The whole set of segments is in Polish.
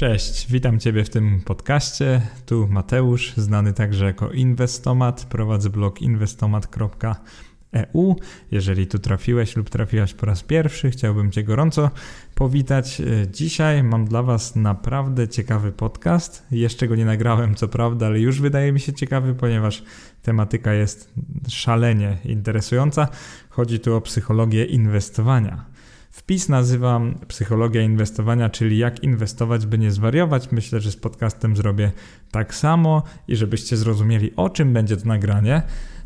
Cześć, witam Ciebie w tym podcaście. Tu Mateusz, znany także jako Inwestomat. Prowadzę blog inwestomat.eu. Jeżeli tu trafiłeś lub trafiłaś po raz pierwszy, chciałbym Cię gorąco powitać. Dzisiaj mam dla Was naprawdę ciekawy podcast. Jeszcze go nie nagrałem, co prawda, ale już wydaje mi się ciekawy, ponieważ tematyka jest szalenie interesująca. Chodzi tu o psychologię inwestowania. Wpis nazywam Psychologia Inwestowania, czyli jak inwestować, by nie zwariować. Myślę, że z podcastem zrobię tak samo i żebyście zrozumieli, o czym będzie to nagranie.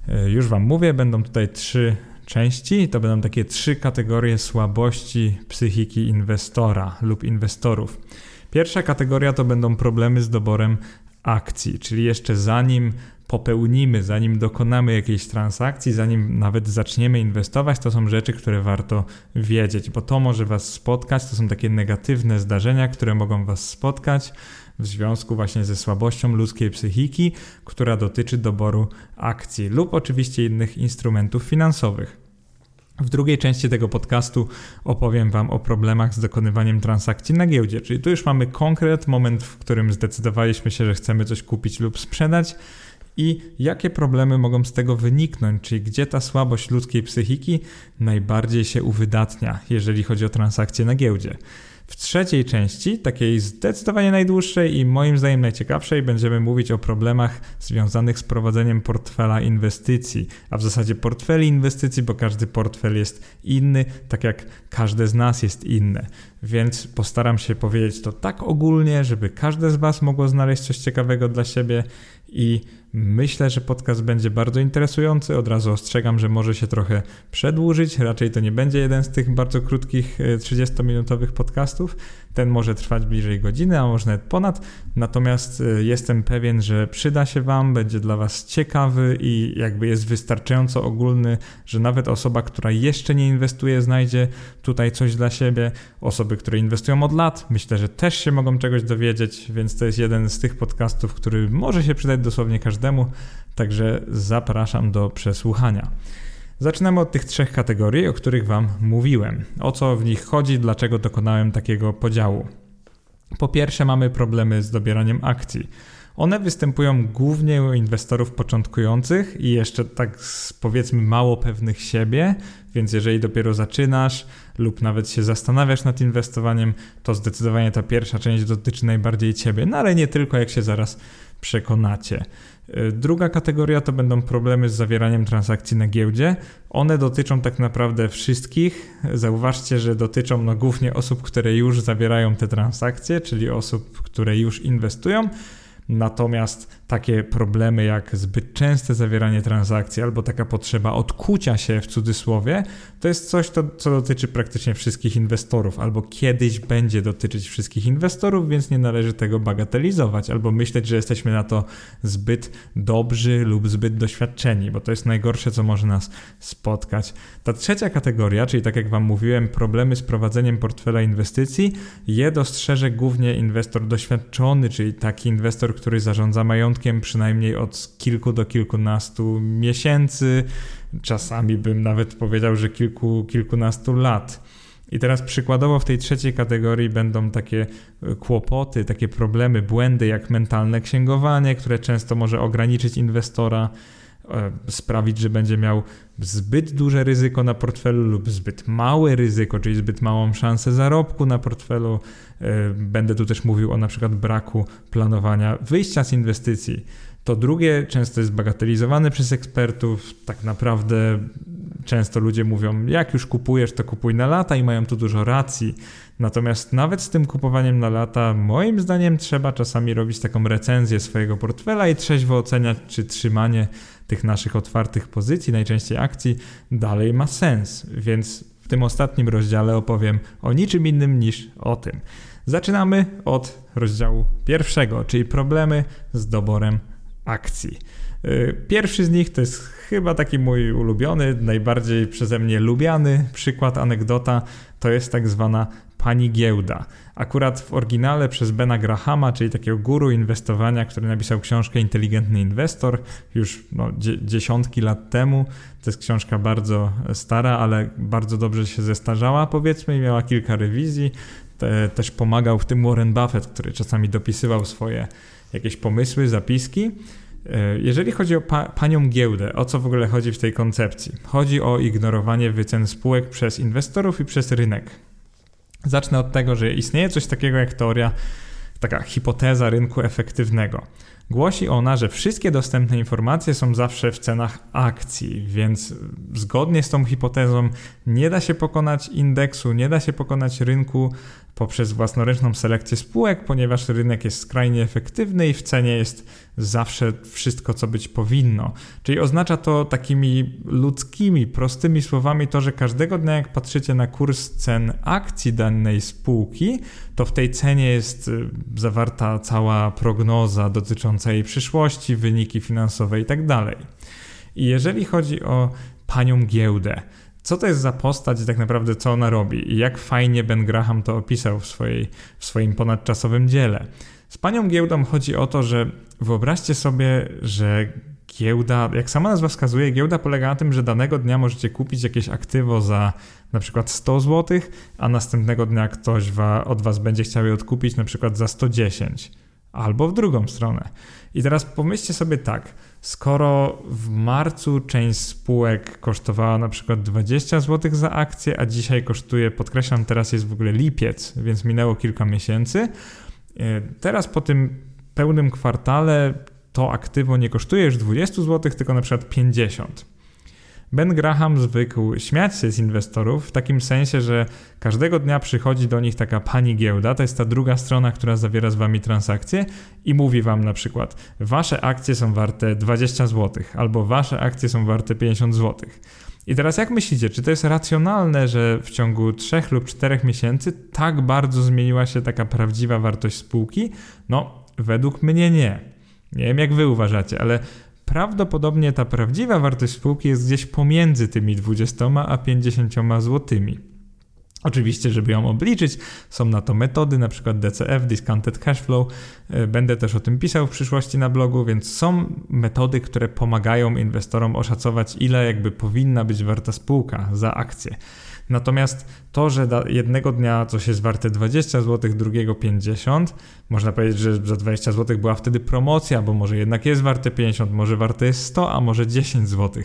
E, już Wam mówię, będą tutaj trzy części. To będą takie trzy kategorie słabości psychiki inwestora lub inwestorów. Pierwsza kategoria to będą problemy z doborem akcji, czyli jeszcze zanim popełnimy, zanim dokonamy jakiejś transakcji, zanim nawet zaczniemy inwestować, to są rzeczy, które warto wiedzieć, bo to może Was spotkać. To są takie negatywne zdarzenia, które mogą Was spotkać w związku właśnie ze słabością ludzkiej psychiki, która dotyczy doboru akcji lub oczywiście innych instrumentów finansowych. W drugiej części tego podcastu opowiem Wam o problemach z dokonywaniem transakcji na giełdzie, czyli tu już mamy konkret, moment, w którym zdecydowaliśmy się, że chcemy coś kupić lub sprzedać i jakie problemy mogą z tego wyniknąć, czyli gdzie ta słabość ludzkiej psychiki najbardziej się uwydatnia, jeżeli chodzi o transakcje na giełdzie. W trzeciej części, takiej zdecydowanie najdłuższej i moim zdaniem najciekawszej, będziemy mówić o problemach związanych z prowadzeniem portfela inwestycji, a w zasadzie portfeli inwestycji, bo każdy portfel jest inny, tak jak każde z nas jest inne. Więc postaram się powiedzieć to tak ogólnie, żeby każde z Was mogło znaleźć coś ciekawego dla siebie i Myślę, że podcast będzie bardzo interesujący. Od razu ostrzegam, że może się trochę przedłużyć. Raczej to nie będzie jeden z tych bardzo krótkich 30-minutowych e, podcastów. Ten może trwać bliżej godziny, a może nawet ponad. Natomiast e, jestem pewien, że przyda się Wam, będzie dla Was ciekawy i jakby jest wystarczająco ogólny, że nawet osoba, która jeszcze nie inwestuje, znajdzie tutaj coś dla siebie. Osoby, które inwestują od lat, myślę, że też się mogą czegoś dowiedzieć, więc to jest jeden z tych podcastów, który może się przydać dosłownie każdemu każdemu, także zapraszam do przesłuchania. Zaczynamy od tych trzech kategorii, o których Wam mówiłem. O co w nich chodzi, dlaczego dokonałem takiego podziału. Po pierwsze, mamy problemy z dobieraniem akcji. One występują głównie u inwestorów początkujących i jeszcze tak powiedzmy mało pewnych siebie, więc jeżeli dopiero zaczynasz lub nawet się zastanawiasz nad inwestowaniem, to zdecydowanie ta pierwsza część dotyczy najbardziej ciebie, no ale nie tylko, jak się zaraz przekonacie. E, druga kategoria to będą problemy z zawieraniem transakcji na giełdzie. One dotyczą tak naprawdę wszystkich. Zauważcie, że dotyczą no głównie osób, które już zawierają te transakcje, czyli osób, które już inwestują. Natomiast takie problemy jak zbyt częste zawieranie transakcji albo taka potrzeba odkucia się w cudzysłowie, to jest coś, to, co dotyczy praktycznie wszystkich inwestorów, albo kiedyś będzie dotyczyć wszystkich inwestorów, więc nie należy tego bagatelizować, albo myśleć, że jesteśmy na to zbyt dobrzy lub zbyt doświadczeni, bo to jest najgorsze, co może nas spotkać. Ta trzecia kategoria, czyli tak jak Wam mówiłem, problemy z prowadzeniem portfela inwestycji, je dostrzeże głównie inwestor doświadczony, czyli taki inwestor, który zarządza majątkiem przynajmniej od kilku do kilkunastu miesięcy, czasami bym nawet powiedział, że kilku, kilkunastu lat. I teraz przykładowo w tej trzeciej kategorii będą takie e, kłopoty, takie problemy, błędy jak mentalne księgowanie, które często może ograniczyć inwestora, sprawić, że będzie miał zbyt duże ryzyko na portfelu lub zbyt małe ryzyko, czyli zbyt małą szansę zarobku na portfelu. E, będę tu też mówił o na przykład braku planowania wyjścia z inwestycji. To drugie często jest bagatelizowane przez ekspertów. Tak naprawdę często ludzie mówią, jak już kupujesz, to kupuj na lata i mają tu dużo racji. Natomiast nawet z tym kupowaniem na lata, moim zdaniem, trzeba czasami robić taką recenzję swojego portfela i trzeźwo oceniać, czy trzymanie tych naszych otwartych pozycji, najczęściej akcji, dalej ma sens. Więc w tym ostatnim rozdziale opowiem o niczym innym niż o tym. Zaczynamy od rozdziału pierwszego, czyli problemy z doborem akcji. Y, pierwszy z nich to jest chyba taki mój ulubiony, najbardziej przeze mnie lubiany przykład, anegdota, to jest tak zwana pani giełda. Akurat w oryginale przez Bena Grahama, czyli takiego guru inwestowania, który napisał książkę Inteligentny Inwestor już no, dziesiątki lat temu. To jest książka bardzo stara, ale bardzo dobrze się zestarzała, powiedzmy, i miała kilka rewizji. te, też pomagał w tym Warren Buffett, który czasami dopisywał swoje jakieś pomysły, zapiski. E, jeżeli chodzi o pa panią giełdę, o co w ogóle chodzi w tej koncepcji? Chodzi o ignorowanie wycen spółek przez inwestorów i przez rynek. Zacznę od tego, że istnieje coś takiego jak teoria, taka hipoteza rynku efektywnego. Głosi ona, że wszystkie dostępne informacje są zawsze w cenach akcji, więc zgodnie z tą hipotezą nie da się pokonać indeksu, nie da się pokonać rynku poprzez własnoręczną selekcję spółek, ponieważ rynek jest skrajnie efektywny i w cenie jest zawsze wszystko, co być powinno. Czyli oznacza to takimi ludzkimi, prostymi słowami to, że każdego dnia, jak patrzycie na kurs cen akcji danej spółki, to w tej cenie jest y, zawarta cała prognoza dotycząca jej przyszłości, wyniki finansowe itd. Tak I jeżeli chodzi o panią giełdę, co to jest za postać i tak naprawdę co ona robi i jak fajnie Ben Graham to opisał w, swojej, w swoim ponadczasowym dziele. Z panią giełdą chodzi o to, że wyobraźcie sobie, że giełda, jak sama nazwa wskazuje, giełda polega na tym, że danego dnia możecie kupić jakieś aktywo za na przykład 100 zł, a następnego dnia ktoś wa, od was będzie chciał je odkupić na przykład za 110 albo w drugą stronę. I teraz pomyślcie sobie tak, skoro w marcu część spółek kosztowała na przykład 20 zł za akcję, a dzisiaj kosztuje, podkreślam, teraz jest w ogóle lipiec, więc minęło kilka miesięcy. E, teraz po tym pełnym kwartale to aktywo nie kosztuje już 20 zł, tylko na przykład 50. Ben Graham zwykł śmiać się z inwestorów w takim sensie, że każdego dnia przychodzi do nich taka pani giełda, to jest ta druga strona, która zawiera z wami transakcje i mówi wam na przykład: Wasze akcje są warte 20 zł, albo wasze akcje są warte 50 zł. I teraz jak myślicie, czy to jest racjonalne, że w ciągu 3 lub 4 miesięcy tak bardzo zmieniła się taka prawdziwa wartość spółki? No, według mnie nie. Nie wiem, jak wy uważacie, ale prawdopodobnie ta prawdziwa wartość spółki jest gdzieś pomiędzy tymi 20 a 50 złotymi. Oczywiście, żeby ją obliczyć, są na to metody, na przykład DCF, Discounted Cashflow. E, będę też o tym pisał w przyszłości na blogu, więc są metody, które pomagają inwestorom oszacować, ile jakby powinna być warta spółka za akcję. Natomiast to, że jednego dnia coś jest warte 20 zł, drugiego 50, można powiedzieć, że za 20 zł była wtedy promocja, bo może jednak jest warte 50, może warte jest 100, a może 10 zł.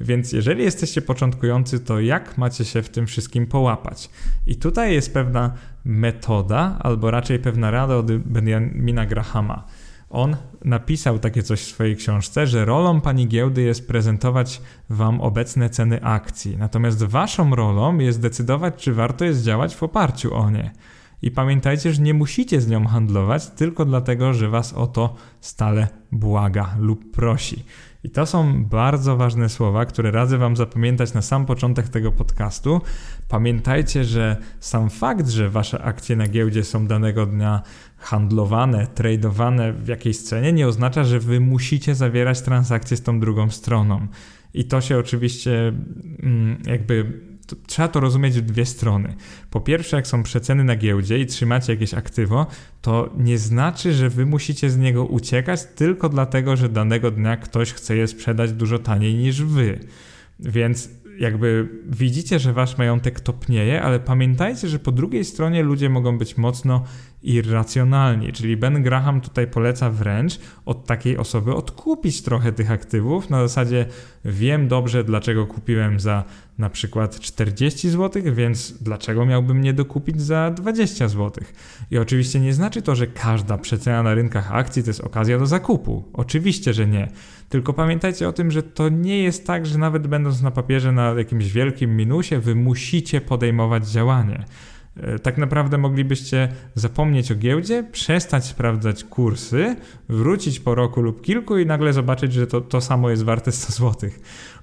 Więc jeżeli jesteście początkujący, to jak macie się w tym wszystkim połapać? I tutaj jest pewna metoda, albo raczej pewna rada od Benjamina Grahama. On napisał takie coś w swojej książce, że rolą pani giełdy jest prezentować wam obecne ceny akcji, natomiast waszą rolą jest decydować, czy warto jest działać w oparciu o nie. I pamiętajcie, że nie musicie z nią handlować tylko dlatego, że was o to stale błaga lub prosi. I to są bardzo ważne słowa, które radzę Wam zapamiętać na sam początek tego podcastu. Pamiętajcie, że sam fakt, że Wasze akcje na giełdzie są danego dnia handlowane, tradowane w jakiejś cenie, nie oznacza, że Wy musicie zawierać transakcje z tą drugą stroną. I to się oczywiście mm, jakby to, trzeba to rozumieć w dwie strony. Po pierwsze, jak są przeceny na giełdzie i trzymacie jakieś aktywo, to nie znaczy, że wy musicie z niego uciekać tylko dlatego, że danego dnia ktoś chce je sprzedać dużo taniej niż wy. Więc jakby widzicie, że wasz majątek topnieje, ale pamiętajcie, że po drugiej stronie ludzie mogą być mocno irracjonalni. Czyli Ben Graham tutaj poleca wręcz od takiej osoby odkupić trochę tych aktywów. Na zasadzie wiem dobrze, dlaczego kupiłem za na przykład 40 zł, więc dlaczego miałbym nie dokupić za 20 zł? I oczywiście nie znaczy to, że każda przecena na rynkach akcji to jest okazja do zakupu. Oczywiście, że nie. Tylko pamiętajcie o tym, że to nie jest tak, że nawet będąc na papierze na jakimś wielkim minusie, wy musicie podejmować działanie. E, tak naprawdę moglibyście zapomnieć o giełdzie, przestać sprawdzać kursy, wrócić po roku lub kilku i nagle zobaczyć, że to, to samo jest warte 100 zł.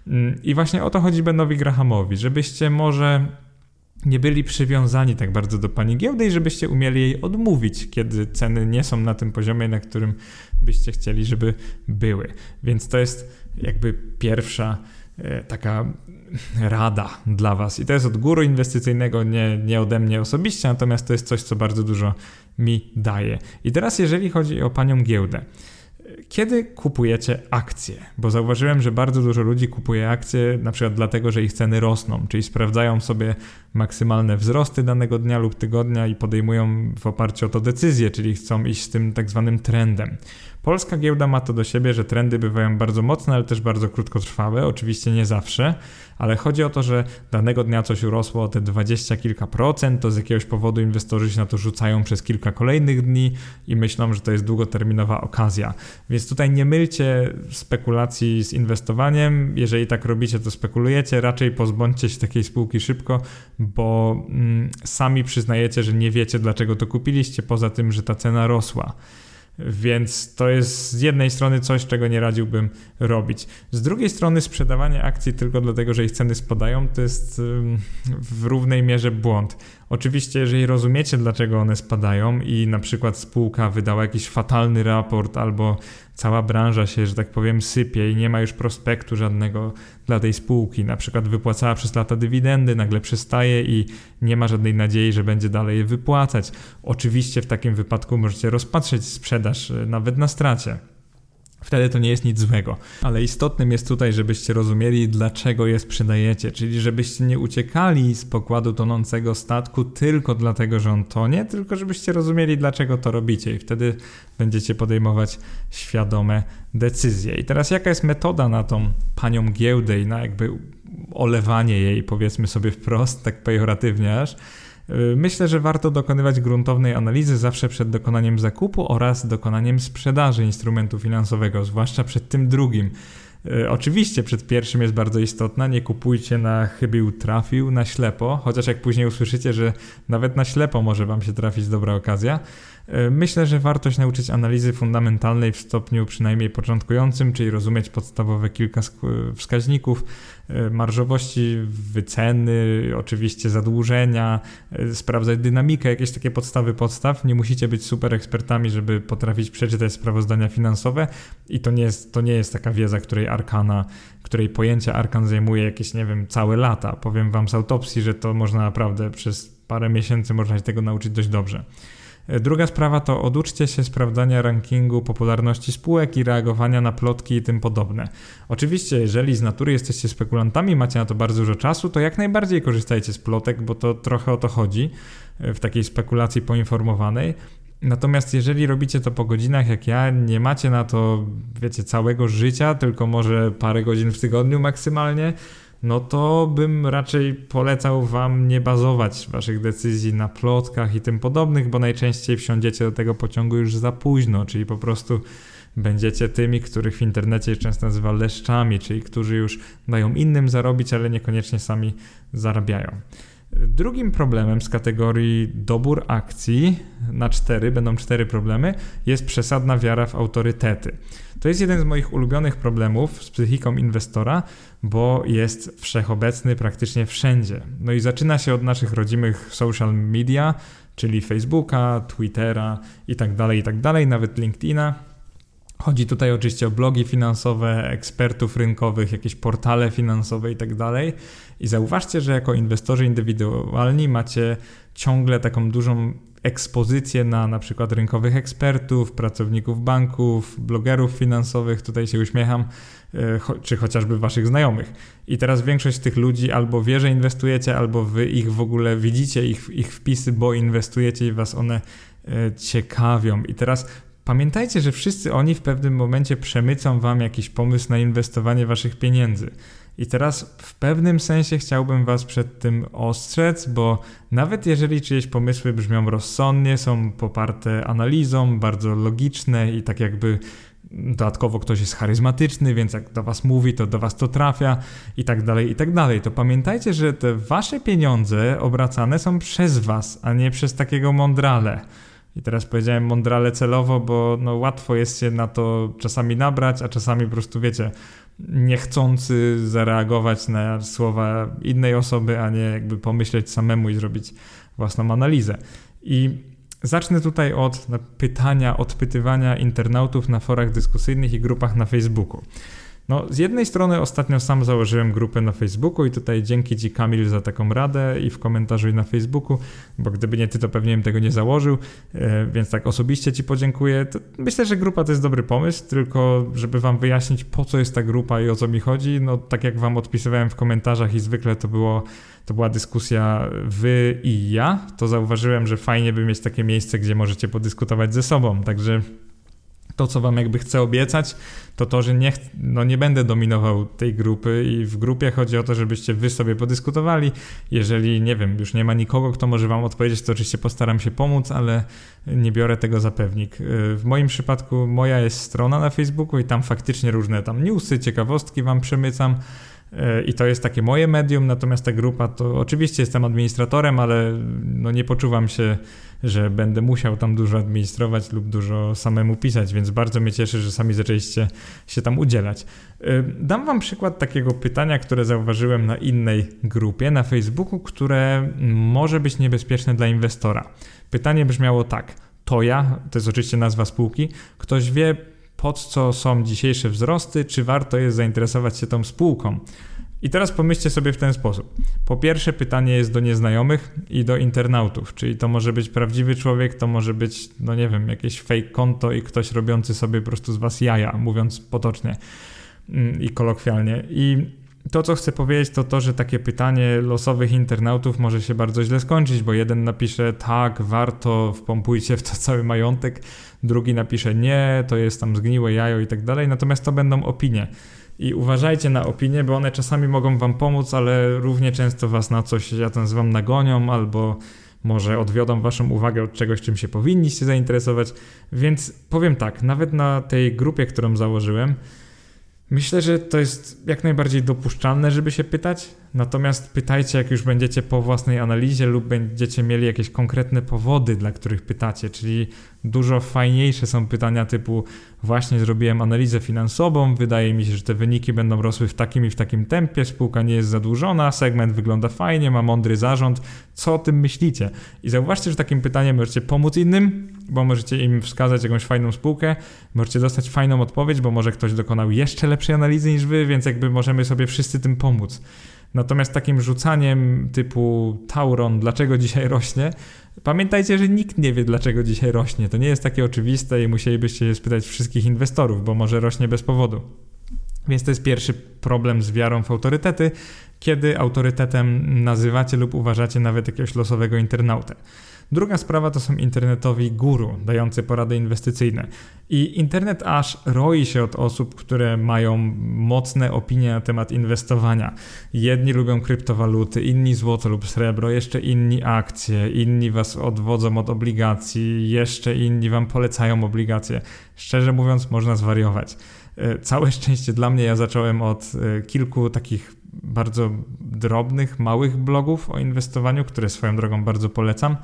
Mm, I właśnie o to chodzi Benowi Grahamowi, żebyście może nie byli przywiązani tak bardzo do pani giełdy i żebyście umieli jej odmówić, kiedy ceny nie są na tym poziomie, na którym byście chcieli, żeby były. Więc to jest jakby pierwsza e, taka rada dla Was. I to jest od guru inwestycyjnego, nie, nie ode mnie osobiście, natomiast to jest coś, co bardzo dużo mi daje. I teraz, jeżeli chodzi o panią giełdę. Kiedy kupujecie akcje? Bo zauważyłem, że bardzo dużo ludzi kupuje akcje na przykład dlatego, że ich ceny rosną, czyli sprawdzają sobie maksymalne wzrosty danego dnia lub tygodnia i podejmują w oparciu o to decyzje, czyli chcą iść z tym tak zwanym trendem. Polska giełda ma to do siebie, że trendy bywają bardzo mocne, ale też bardzo krótkotrwałe. Oczywiście nie zawsze, ale chodzi o to, że danego dnia coś urosło o te 20 kilka procent, to z jakiegoś powodu inwestorzy się na to rzucają przez kilka kolejnych dni i myślą, że to jest długoterminowa okazja. Więc tutaj nie mylcie spekulacji z inwestowaniem. Jeżeli tak robicie, to spekulujecie. Raczej pozbądźcie się takiej spółki szybko, bo mm, sami przyznajecie, że nie wiecie, dlaczego to kupiliście, poza tym, że ta cena rosła. Więc to jest z jednej strony coś, czego nie radziłbym robić. Z drugiej strony sprzedawanie akcji tylko dlatego, że ich ceny spadają, to jest w równej mierze błąd. Oczywiście, jeżeli rozumiecie, dlaczego one spadają i na przykład spółka wydała jakiś fatalny raport albo cała branża się, że tak powiem, sypie i nie ma już prospektu żadnego dla tej spółki, na przykład wypłacała przez lata dywidendy, nagle przestaje i nie ma żadnej nadziei, że będzie dalej je wypłacać. Oczywiście w takim wypadku możecie rozpatrzeć sprzedaż e, nawet na stracie. Wtedy to nie jest nic złego. Ale istotnym jest tutaj, żebyście rozumieli, dlaczego je sprzedajecie, czyli żebyście nie uciekali z pokładu tonącego statku tylko dlatego, że on tonie, tylko żebyście rozumieli, dlaczego to robicie i wtedy będziecie podejmować świadome decyzje. I teraz jaka jest metoda na tą panią giełdę i na jakby olewanie jej, powiedzmy sobie wprost, tak pejoratywnie aż? Y, myślę, że warto dokonywać gruntownej analizy zawsze przed dokonaniem zakupu oraz dokonaniem sprzedaży instrumentu finansowego, zwłaszcza przed tym drugim. Y, oczywiście przed pierwszym jest bardzo istotna, nie kupujcie na chybił trafił, na ślepo, chociaż jak później usłyszycie, że nawet na ślepo może Wam się trafić dobra okazja. Y, myślę, że warto się nauczyć analizy fundamentalnej w stopniu przynajmniej początkującym, czyli rozumieć podstawowe kilka wskaźników, E, marżowości, wyceny, oczywiście zadłużenia, e, sprawdzać dynamikę, jakieś takie podstawy podstaw. Nie musicie być super ekspertami, żeby potrafić przeczytać sprawozdania finansowe i to nie jest, to nie jest taka wiedza, której arkana, której pojęcie arkan zajmuje jakieś, nie wiem, całe lata. Powiem wam z autopsji, że to można naprawdę przez parę miesięcy można się tego nauczyć dość dobrze. Druga sprawa to oduczcie się sprawdzania rankingu popularności spółek i reagowania na plotki i tym podobne. Oczywiście, jeżeli z natury jesteście spekulantami, macie na to bardzo dużo czasu, to jak najbardziej korzystajcie z plotek, bo to trochę o to chodzi e, w takiej spekulacji poinformowanej. Natomiast jeżeli robicie to po godzinach jak ja, nie macie na to, wiecie, całego życia, tylko może parę godzin w tygodniu maksymalnie, no to bym raczej polecał Wam nie bazować Waszych decyzji na plotkach i tym podobnych, bo najczęściej wsiądziecie do tego pociągu już za późno, czyli po prostu będziecie tymi, których w internecie często nazywa leszczami, czyli którzy już dają innym zarobić, ale niekoniecznie sami zarabiają. Drugim problemem z kategorii dobór akcji na cztery, będą cztery problemy, jest przesadna wiara w autorytety. To jest jeden z moich ulubionych problemów z psychiką inwestora, bo jest wszechobecny praktycznie wszędzie. No i zaczyna się od naszych rodzimych social media, czyli Facebooka, Twittera tak tak nawet LinkedIna. Chodzi tutaj oczywiście o blogi finansowe, ekspertów rynkowych, jakieś portale finansowe itd. Tak I zauważcie, że jako inwestorzy indywidualni macie ciągle taką dużą ekspozycję na na przykład rynkowych ekspertów, pracowników banków, blogerów finansowych, tutaj się uśmiecham, czy chociażby waszych znajomych. I teraz większość tych ludzi albo wie, że inwestujecie, albo wy ich w ogóle widzicie, ich, ich wpisy, bo inwestujecie i was one e, ciekawią. I teraz Pamiętajcie, że wszyscy oni w pewnym momencie przemycą wam jakiś pomysł na inwestowanie waszych pieniędzy. I teraz w pewnym sensie chciałbym Was przed tym ostrzec, bo nawet jeżeli czyjeś pomysły brzmią rozsądnie, są poparte analizą, bardzo logiczne i tak jakby dodatkowo ktoś jest charyzmatyczny, więc jak do Was mówi, to do Was to trafia i tak dalej, i tak dalej, to pamiętajcie, że te Wasze pieniądze obracane są przez Was, a nie przez takiego mądrale. I teraz powiedziałem mądrale celowo, bo no łatwo jest się na to czasami nabrać, a czasami po prostu wiecie, niechcący zareagować na słowa innej osoby, a nie jakby pomyśleć samemu i zrobić własną analizę. I zacznę tutaj od pytania, odpytywania internautów na forach dyskusyjnych i grupach na Facebooku. No, z jednej strony ostatnio sam założyłem grupę na Facebooku i tutaj dzięki Ci Kamil za taką radę i w komentarzu i na Facebooku, bo gdyby nie Ty, to pewnie bym tego nie założył, e, więc tak osobiście Ci podziękuję. To myślę, że grupa to jest dobry pomysł, tylko żeby Wam wyjaśnić po co jest ta grupa i o co mi chodzi, no tak jak Wam odpisywałem w komentarzach i zwykle to było to była dyskusja wy i ja, to zauważyłem, że fajnie by mieć takie miejsce, gdzie możecie podyskutować ze sobą. Także to, co wam jakby chcę obiecać, to to, że nie, no nie będę dominował tej grupy i w grupie chodzi o to, żebyście wy sobie podyskutowali. Jeżeli, nie wiem, już nie ma nikogo, kto może wam odpowiedzieć, to oczywiście postaram się pomóc, ale nie biorę tego za pewnik. W moim przypadku moja jest strona na Facebooku i tam faktycznie różne tam newsy, ciekawostki wam przemycam i to jest takie moje medium, natomiast ta grupa to oczywiście jestem administratorem, ale no nie poczuwam się, że będę musiał tam dużo administrować lub dużo samemu pisać, więc bardzo mnie cieszy, że sami zaczęliście się tam udzielać. Dam wam przykład takiego pytania, które zauważyłem na innej grupie na Facebooku, które może być niebezpieczne dla inwestora. Pytanie brzmiało tak: to ja, to jest oczywiście nazwa spółki, ktoś wie, pod co są dzisiejsze wzrosty, czy warto jest zainteresować się tą spółką. I teraz pomyślcie sobie w ten sposób. Po pierwsze, pytanie jest do nieznajomych i do internautów, czyli to może być prawdziwy człowiek, to może być, no nie wiem, jakieś fake konto i ktoś robiący sobie po prostu z was jaja, mówiąc potocznie mm, i kolokwialnie. I to, co chcę powiedzieć, to to, że takie pytanie losowych internautów może się bardzo źle skończyć, bo jeden napisze tak, warto, wpompujcie w to cały majątek, drugi napisze nie, to jest tam zgniłe jajo i tak dalej, natomiast to będą opinie. I uważajcie na opinie, bo one czasami mogą wam pomóc, ale równie często was na coś, ja to nazywam, nagonią albo może odwiodą waszą uwagę od czegoś, czym się powinniście zainteresować. Więc powiem tak, nawet na tej grupie, którą założyłem, Myślę, że to jest jak najbardziej dopuszczalne, żeby się pytać, natomiast pytajcie, jak już będziecie po własnej analizie lub będziecie mieli jakieś konkretne powody, dla których pytacie, czyli dużo fajniejsze są pytania typu właśnie zrobiłem analizę finansową, wydaje mi się, że te wyniki będą rosły w takim i w takim tempie, spółka nie jest zadłużona, segment wygląda fajnie, ma mądry zarząd, co o tym myślicie? I zauważcie, że takim pytaniem możecie pomóc innym, bo możecie im wskazać jakąś fajną spółkę, możecie dostać fajną odpowiedź, bo może ktoś dokonał jeszcze lepszej analizy niż wy, więc jakby możemy sobie wszyscy tym pomóc. Natomiast takim rzucaniem typu Tauron, dlaczego dzisiaj rośnie, pamiętajcie, że nikt nie wie, dlaczego dzisiaj rośnie. To nie jest takie oczywiste i musielibyście spytać wszystkich inwestorów, bo może rośnie bez powodu. Więc to jest pierwszy problem z wiarą w autorytety, kiedy autorytetem nazywacie lub uważacie nawet jakiegoś losowego internautę. Druga sprawa to są internetowi guru, dający porady inwestycyjne. I internet aż roi się od osób, które mają mocne opinie na temat inwestowania. Jedni lubią kryptowaluty, inni złoto lub srebro, jeszcze inni akcje, inni was odwodzą od obligacji, jeszcze inni wam polecają obligacje. Szczerze mówiąc, można zwariować. E, całe szczęście dla mnie, ja zacząłem od e, kilku takich bardzo drobnych, małych blogów o inwestowaniu, które swoją drogą bardzo polecam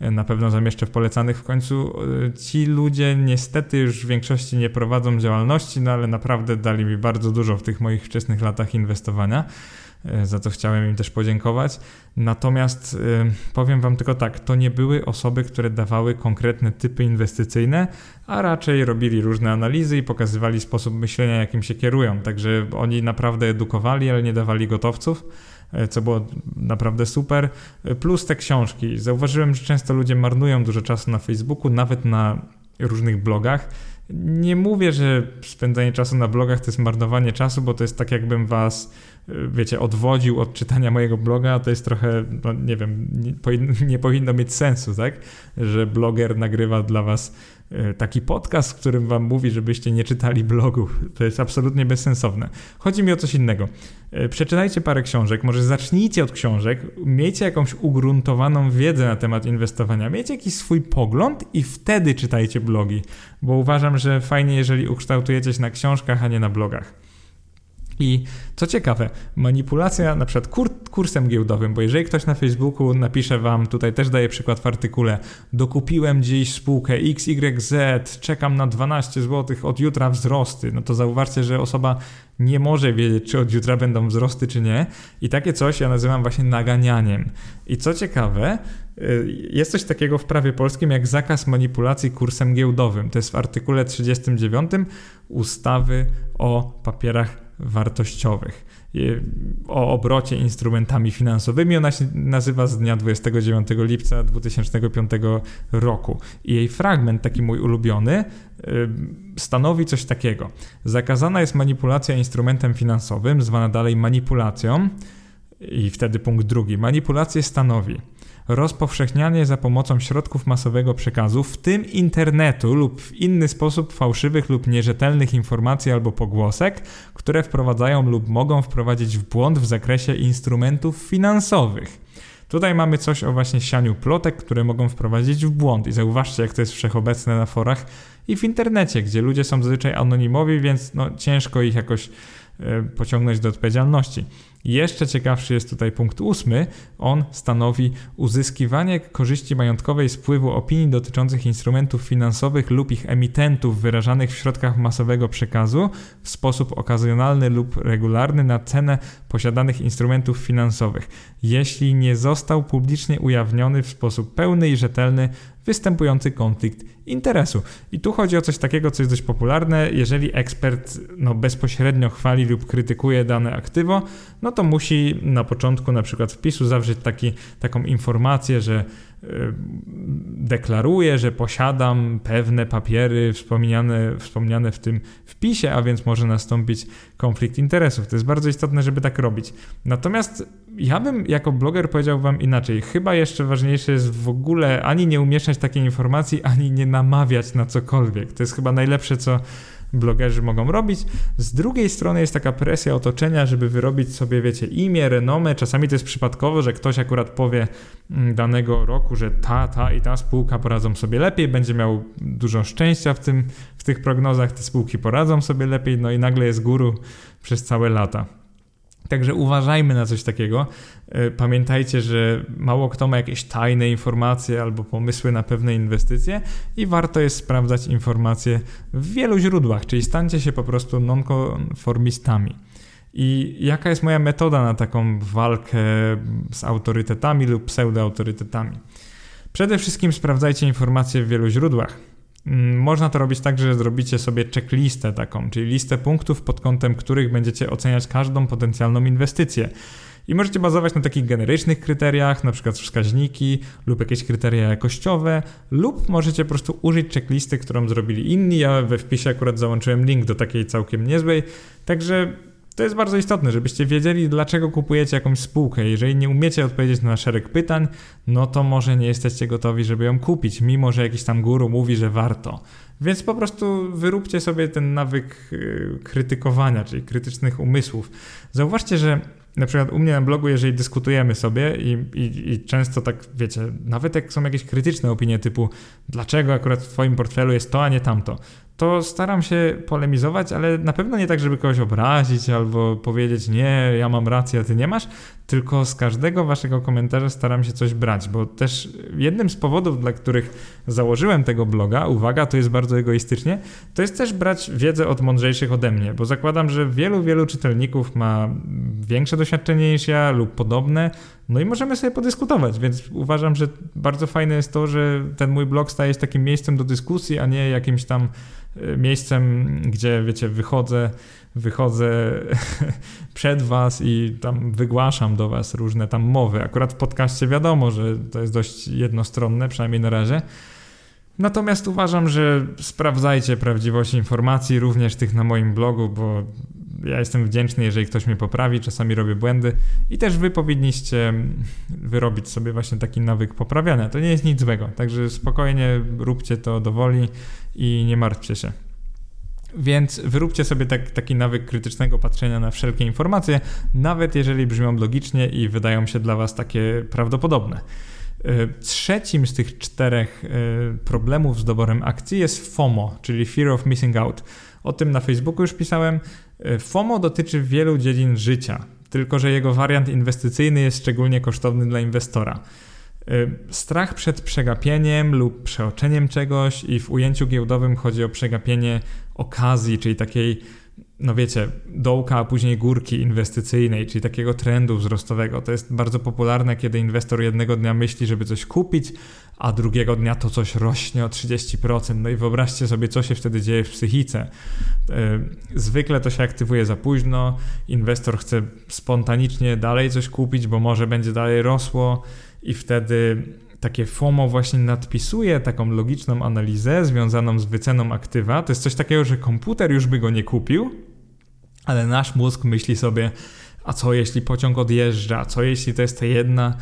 na pewno zamieszczę w polecanych. W końcu e, ci ludzie niestety już w większości nie prowadzą działalności, no ale naprawdę dali mi bardzo dużo w tych moich wczesnych latach inwestowania. E, za co chciałem im też podziękować. Natomiast e, powiem Wam tylko tak, to nie były osoby, które dawały konkretne typy inwestycyjne, a raczej robili różne analizy i pokazywali sposób myślenia, jakim się kierują. Także oni naprawdę edukowali, ale nie dawali gotowców. E, co było naprawdę super. E, plus te książki. Zauważyłem, że często ludzie marnują dużo czasu na Facebooku, nawet na różnych blogach. Nie mówię, że spędzanie czasu na blogach to jest marnowanie czasu, bo to jest tak, jakbym was, e, wiecie, odwodził od czytania mojego bloga, to jest trochę, no nie wiem, nie, powinno mieć sensu, tak? Że bloger nagrywa dla was taki podcast, w którym wam mówi, żebyście nie czytali blogów. To jest absolutnie bezsensowne. Chodzi mi o coś innego. E, przeczytajcie parę książek, może zacznijcie od książek, miejcie jakąś ugruntowaną wiedzę na temat inwestowania, miejcie jakiś swój pogląd i wtedy czytajcie blogi, bo uważam, że fajnie, jeżeli ukształtujecie się na książkach, a nie na blogach. I co ciekawe, manipulacja na przykład kur, kursem giełdowym, bo jeżeli ktoś na Facebooku napisze wam, tutaj też daję przykład w artykule, dokupiłem dziś spółkę XYZ, czekam na 12 zł, od jutra wzrosty, no to zauważcie, że osoba nie może wiedzieć, czy od jutra będą wzrosty, czy nie. I takie coś ja nazywam właśnie naganianiem. I co ciekawe, y, jest coś takiego w prawie polskim jak zakaz manipulacji kursem giełdowym. To jest w artykule 39 ustawy o papierach wartościowych o obrocie instrumentami finansowymi. Ona się nazywa z dnia 29 lipca 2005 roku. I jej fragment, taki mój ulubiony, stanowi coś takiego. Zakazana jest manipulacja instrumentem finansowym, zwana dalej manipulacją. I wtedy punkt drugi. Manipulację stanowi rozpowszechnianie za pomocą środków masowego przekazu, w tym internetu lub w inny sposób fałszywych lub nierzetelnych informacji albo pogłosek, które wprowadzają lub mogą wprowadzić w błąd w zakresie instrumentów finansowych. Tutaj mamy coś o właśnie sianiu plotek, które mogą wprowadzić w błąd. I zauważcie, jak to jest wszechobecne na forach i w internecie, gdzie ludzie są zazwyczaj anonimowi, więc no, ciężko ich jakoś e, pociągnąć do odpowiedzialności. Jeszcze ciekawszy jest tutaj punkt ósmy. On stanowi uzyskiwanie korzyści majątkowej z wpływu opinii dotyczących instrumentów finansowych lub ich emitentów wyrażanych w środkach masowego przekazu w sposób okazjonalny lub regularny na cenę posiadanych instrumentów finansowych, jeśli nie został publicznie ujawniony w sposób pełny i rzetelny występujący konflikt interesu. I tu chodzi o coś takiego, co jest dość popularne. Jeżeli ekspert no, bezpośrednio chwali lub krytykuje dane aktywo, no to musi na początku na przykład wpisu zawrzeć taki, taką informację, że y, deklaruję, że posiadam pewne papiery wspomniane, wspomniane w tym wpisie, a więc może nastąpić konflikt interesów. To jest bardzo istotne, żeby tak robić. Natomiast ja bym jako bloger powiedział wam inaczej. Chyba jeszcze ważniejsze jest w ogóle ani nie umieszczać takiej informacji, ani nie namawiać na cokolwiek. To jest chyba najlepsze, co blogerzy mogą robić. Z drugiej strony jest taka presja otoczenia, żeby wyrobić sobie, wiecie, imię, renomę. Czasami to jest przypadkowo, że ktoś akurat powie mm, danego roku, że ta, ta i ta spółka poradzą sobie lepiej, będzie miał dużo szczęścia w, tym, w tych prognozach, te spółki poradzą sobie lepiej, no i nagle jest guru przez całe lata. Także uważajmy na coś takiego. E, pamiętajcie, że mało kto ma jakieś tajne informacje albo pomysły na pewne inwestycje i warto jest sprawdzać informacje w wielu źródłach, czyli stańcie się po prostu nonkonformistami. I jaka jest moja metoda na taką walkę z autorytetami lub pseudoautorytetami? Przede wszystkim sprawdzajcie informacje w wielu źródłach. Mm, można to robić tak, że zrobicie sobie checklistę taką, czyli listę punktów, pod kątem których będziecie oceniać każdą potencjalną inwestycję. I możecie bazować na takich generycznych kryteriach, na przykład wskaźniki lub jakieś kryteria jakościowe, lub możecie po prostu użyć checklisty, którą zrobili inni. Ja we wpisie akurat załączyłem link do takiej całkiem niezłej. Także to jest bardzo istotne, żebyście wiedzieli, dlaczego kupujecie jakąś spółkę. Jeżeli nie umiecie odpowiedzieć na szereg pytań, no to może nie jesteście gotowi, żeby ją kupić, mimo że jakiś tam guru mówi, że warto. Więc po prostu wyróbcie sobie ten nawyk y, krytykowania, czyli krytycznych umysłów. Zauważcie, że na przykład u mnie na blogu, jeżeli dyskutujemy sobie i, i, i, często tak, wiecie, nawet jak są jakieś krytyczne opinie typu dlaczego akurat w twoim portfelu jest to, a nie tamto, to staram się polemizować, ale na pewno nie tak, żeby kogoś obrazić albo powiedzieć nie, ja mam rację, a ty nie masz, tylko z każdego waszego komentarza staram się coś brać, bo też jednym z powodów, dla których założyłem tego bloga, uwaga, to jest bardzo egoistycznie, to jest też brać wiedzę od mądrzejszych ode mnie, bo zakładam, że wielu, wielu czytelników ma większe doświadczenie niż ja lub podobne, no i możemy sobie podyskutować, więc uważam, że bardzo fajne jest to, że ten mój blog staje się takim miejscem do dyskusji, a nie jakimś tam e, miejscem, gdzie wiecie, wychodzę, wychodzę przed was i tam wygłaszam do was różne tam mowy. Akurat w podcaście wiadomo, że to jest dość jednostronne, przynajmniej na razie. Natomiast uważam, że sprawdzajcie prawdziwość informacji, również tych na moim blogu, bo ja jestem wdzięczny, jeżeli ktoś mnie poprawi, czasami robię błędy i też wy powinniście wyrobić sobie właśnie taki nawyk poprawiania. To nie jest nic złego, także spokojnie róbcie to do woli i nie martwcie się. Więc wyróbcie sobie tak, taki nawyk krytycznego patrzenia na wszelkie informacje, nawet jeżeli brzmią logicznie i wydają się dla Was takie prawdopodobne. E, trzecim z tych czterech e, problemów z doborem akcji jest FOMO, czyli Fear of Missing Out. O tym na Facebooku już pisałem. E, FOMO dotyczy wielu dziedzin życia, tylko że jego wariant inwestycyjny jest szczególnie kosztowny dla inwestora. Strach przed przegapieniem lub przeoczeniem czegoś i w ujęciu giełdowym chodzi o przegapienie okazji, czyli takiej no wiecie, dołka, a później górki inwestycyjnej, czyli takiego trendu wzrostowego. To jest bardzo popularne, kiedy inwestor jednego dnia myśli, żeby coś kupić, a drugiego dnia to coś rośnie o 30%. No i wyobraźcie sobie, co się wtedy dzieje w psychice. E, zwykle to się aktywuje za późno, inwestor chce spontanicznie dalej coś kupić, bo może będzie dalej rosło i wtedy takie FOMO właśnie nadpisuje taką logiczną analizę związaną z wyceną aktywa. To jest coś takiego, że komputer już by go nie kupił, ale nasz mózg myśli sobie, a co jeśli pociąg odjeżdża, co jeśli to jest ta jedna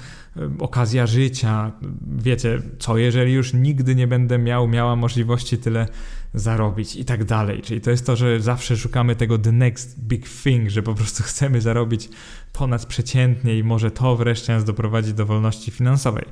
okazja życia, wiecie, co jeżeli już nigdy nie będę miał, miała możliwości tyle zarobić i tak dalej. Czyli to jest to, że zawsze szukamy tego the next big thing, że po prostu chcemy zarobić ponadprzeciętnie i może to wreszcie nas doprowadzi do wolności finansowej.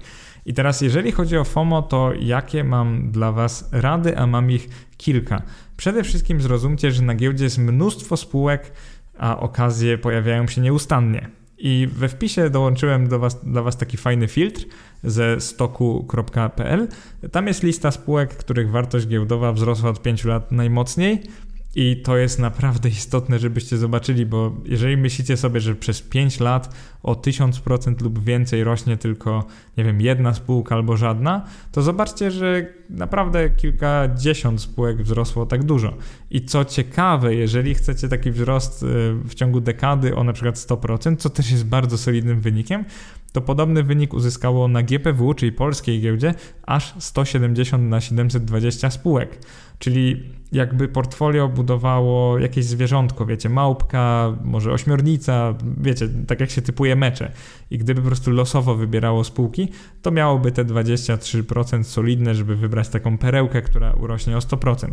I teraz, jeżeli chodzi o FOMO, to jakie mam dla Was rady, a mam ich kilka. Przede wszystkim zrozumcie, że na giełdzie jest mnóstwo spółek, a okazje pojawiają się nieustannie. I we wpisie dołączyłem do was, dla Was taki fajny filtr ze stoku.pl. Tam jest lista spółek, których wartość giełdowa wzrosła od 5 lat najmocniej. I to jest naprawdę istotne, żebyście zobaczyli, bo jeżeli myślicie sobie, że przez 5 lat o 1000% lub więcej rośnie tylko, nie wiem, jedna spółka albo żadna, to zobaczcie, że naprawdę kilkadziesiąt spółek wzrosło tak dużo. I co ciekawe, jeżeli chcecie taki wzrost y, w ciągu dekady o na przykład 100%, co też jest bardzo solidnym wynikiem, to podobny wynik uzyskało na GPW, czyli polskiej giełdzie, aż 170 na 720 spółek. Czyli jakby portfolio budowało jakieś zwierzątko, wiecie, małpka, może ośmiornica, wiecie, tak jak się typuje mecze. I gdyby po prostu losowo wybierało spółki, to miałoby te 23% solidne, żeby wybrać taką perełkę, która urośnie o 100%.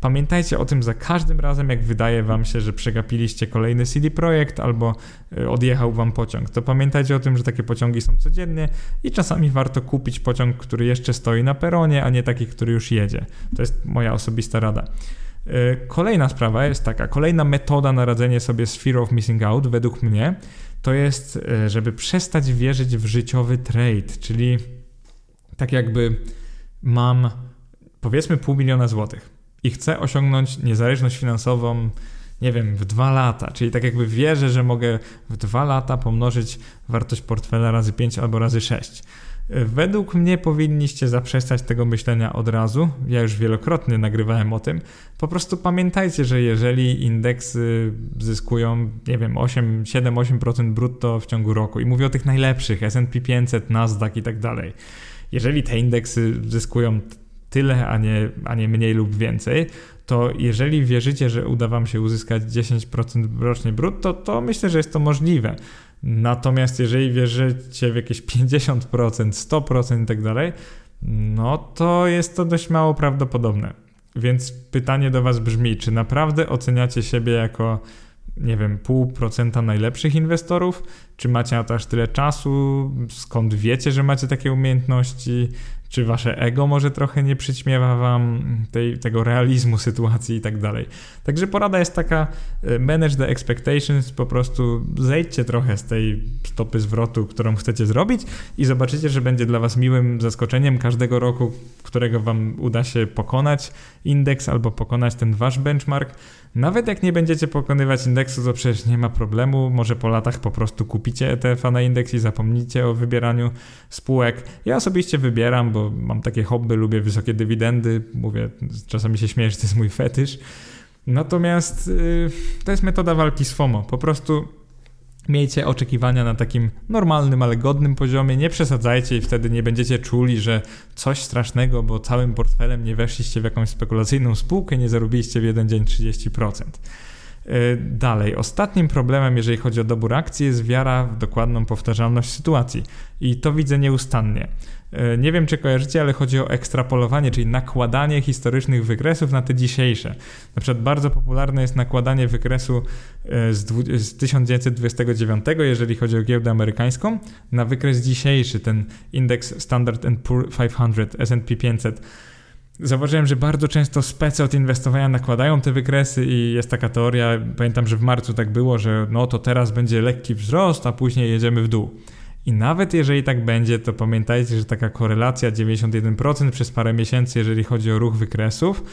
Pamiętajcie o tym za każdym razem, jak wydaje wam się, że przegapiliście kolejny CD Projekt albo y, odjechał wam pociąg. To pamiętajcie o tym, że takie pociągi są codziennie i czasami warto kupić pociąg, który jeszcze stoi na peronie, a nie taki, który już jedzie. To jest moja osobista rada. E, kolejna sprawa jest taka, kolejna metoda na radzenie sobie z fear of missing out, według mnie, to jest, e, żeby przestać wierzyć w życiowy trade, czyli tak jakby mam powiedzmy pół miliona złotych i chcę osiągnąć niezależność finansową, nie wiem, w dwa lata, czyli tak jakby wierzę, że mogę w dwa lata pomnożyć wartość portfela razy 5 albo razy 6. Według mnie powinniście zaprzestać tego myślenia od razu. Ja już wielokrotnie nagrywałem o tym. Po prostu pamiętajcie, że jeżeli indeksy zyskują, nie wiem, 8, 7-8% brutto w ciągu roku i mówię o tych najlepszych, S&P 500, Nasdaq i tak dalej. Jeżeli te indeksy zyskują tyle, a nie, a nie mniej lub więcej, to jeżeli wierzycie, że uda Wam się uzyskać 10% rocznie brutto, to myślę, że jest to możliwe. Natomiast jeżeli wierzycie w jakieś 50%, 100% i tak dalej, no to jest to dość mało prawdopodobne. Więc pytanie do Was brzmi, czy naprawdę oceniacie siebie jako, nie wiem, pół procenta najlepszych inwestorów? Czy macie na to aż tyle czasu? Skąd wiecie, że macie takie umiejętności? Czy wasze ego może trochę nie przyćmiewa wam tej, tego realizmu sytuacji i tak dalej. Także porada jest taka, e, manage the expectations, po prostu zejdźcie trochę z tej stopy zwrotu, którą chcecie zrobić i zobaczycie, że będzie dla was miłym zaskoczeniem każdego roku, którego wam uda się pokonać indeks albo pokonać ten wasz benchmark. Nawet jak nie będziecie pokonywać indeksu, to przecież nie ma problemu, może po latach po prostu kupicie ETF-a na indeks i zapomnicie o wybieraniu spółek. Ja osobiście wybieram, bo mam takie hobby, lubię wysokie dywidendy, mówię, czasami się śmieję, że to jest mój fetysz. Natomiast yy, to jest metoda walki z FOMO. Po prostu miejcie oczekiwania na takim normalnym, ale godnym poziomie, nie przesadzajcie i wtedy nie będziecie czuli, że coś strasznego, bo całym portfelem nie weszliście w jakąś spekulacyjną spółkę, nie zarobiliście w jeden dzień 30%. Y, dalej, ostatnim problemem, jeżeli chodzi o dobór akcji, jest wiara w dokładną powtarzalność sytuacji. I to widzę nieustannie. Y, nie wiem, czy kojarzycie, ale chodzi o ekstrapolowanie, czyli nakładanie historycznych wykresów na te dzisiejsze. Na przykład bardzo popularne jest nakładanie wykresu y, z 1929, jeżeli chodzi o giełdę amerykańską, na wykres dzisiejszy, ten indeks Standard Poor's 500, S&P 500 Zauważyłem, że bardzo często spece od inwestowania nakładają te wykresy i jest taka teoria, pamiętam, że w marcu tak było, że no to teraz będzie lekki wzrost, a później jedziemy w dół. I nawet jeżeli tak będzie, to pamiętajcie, że taka korelacja 91% przez parę miesięcy, jeżeli chodzi o ruch wykresów,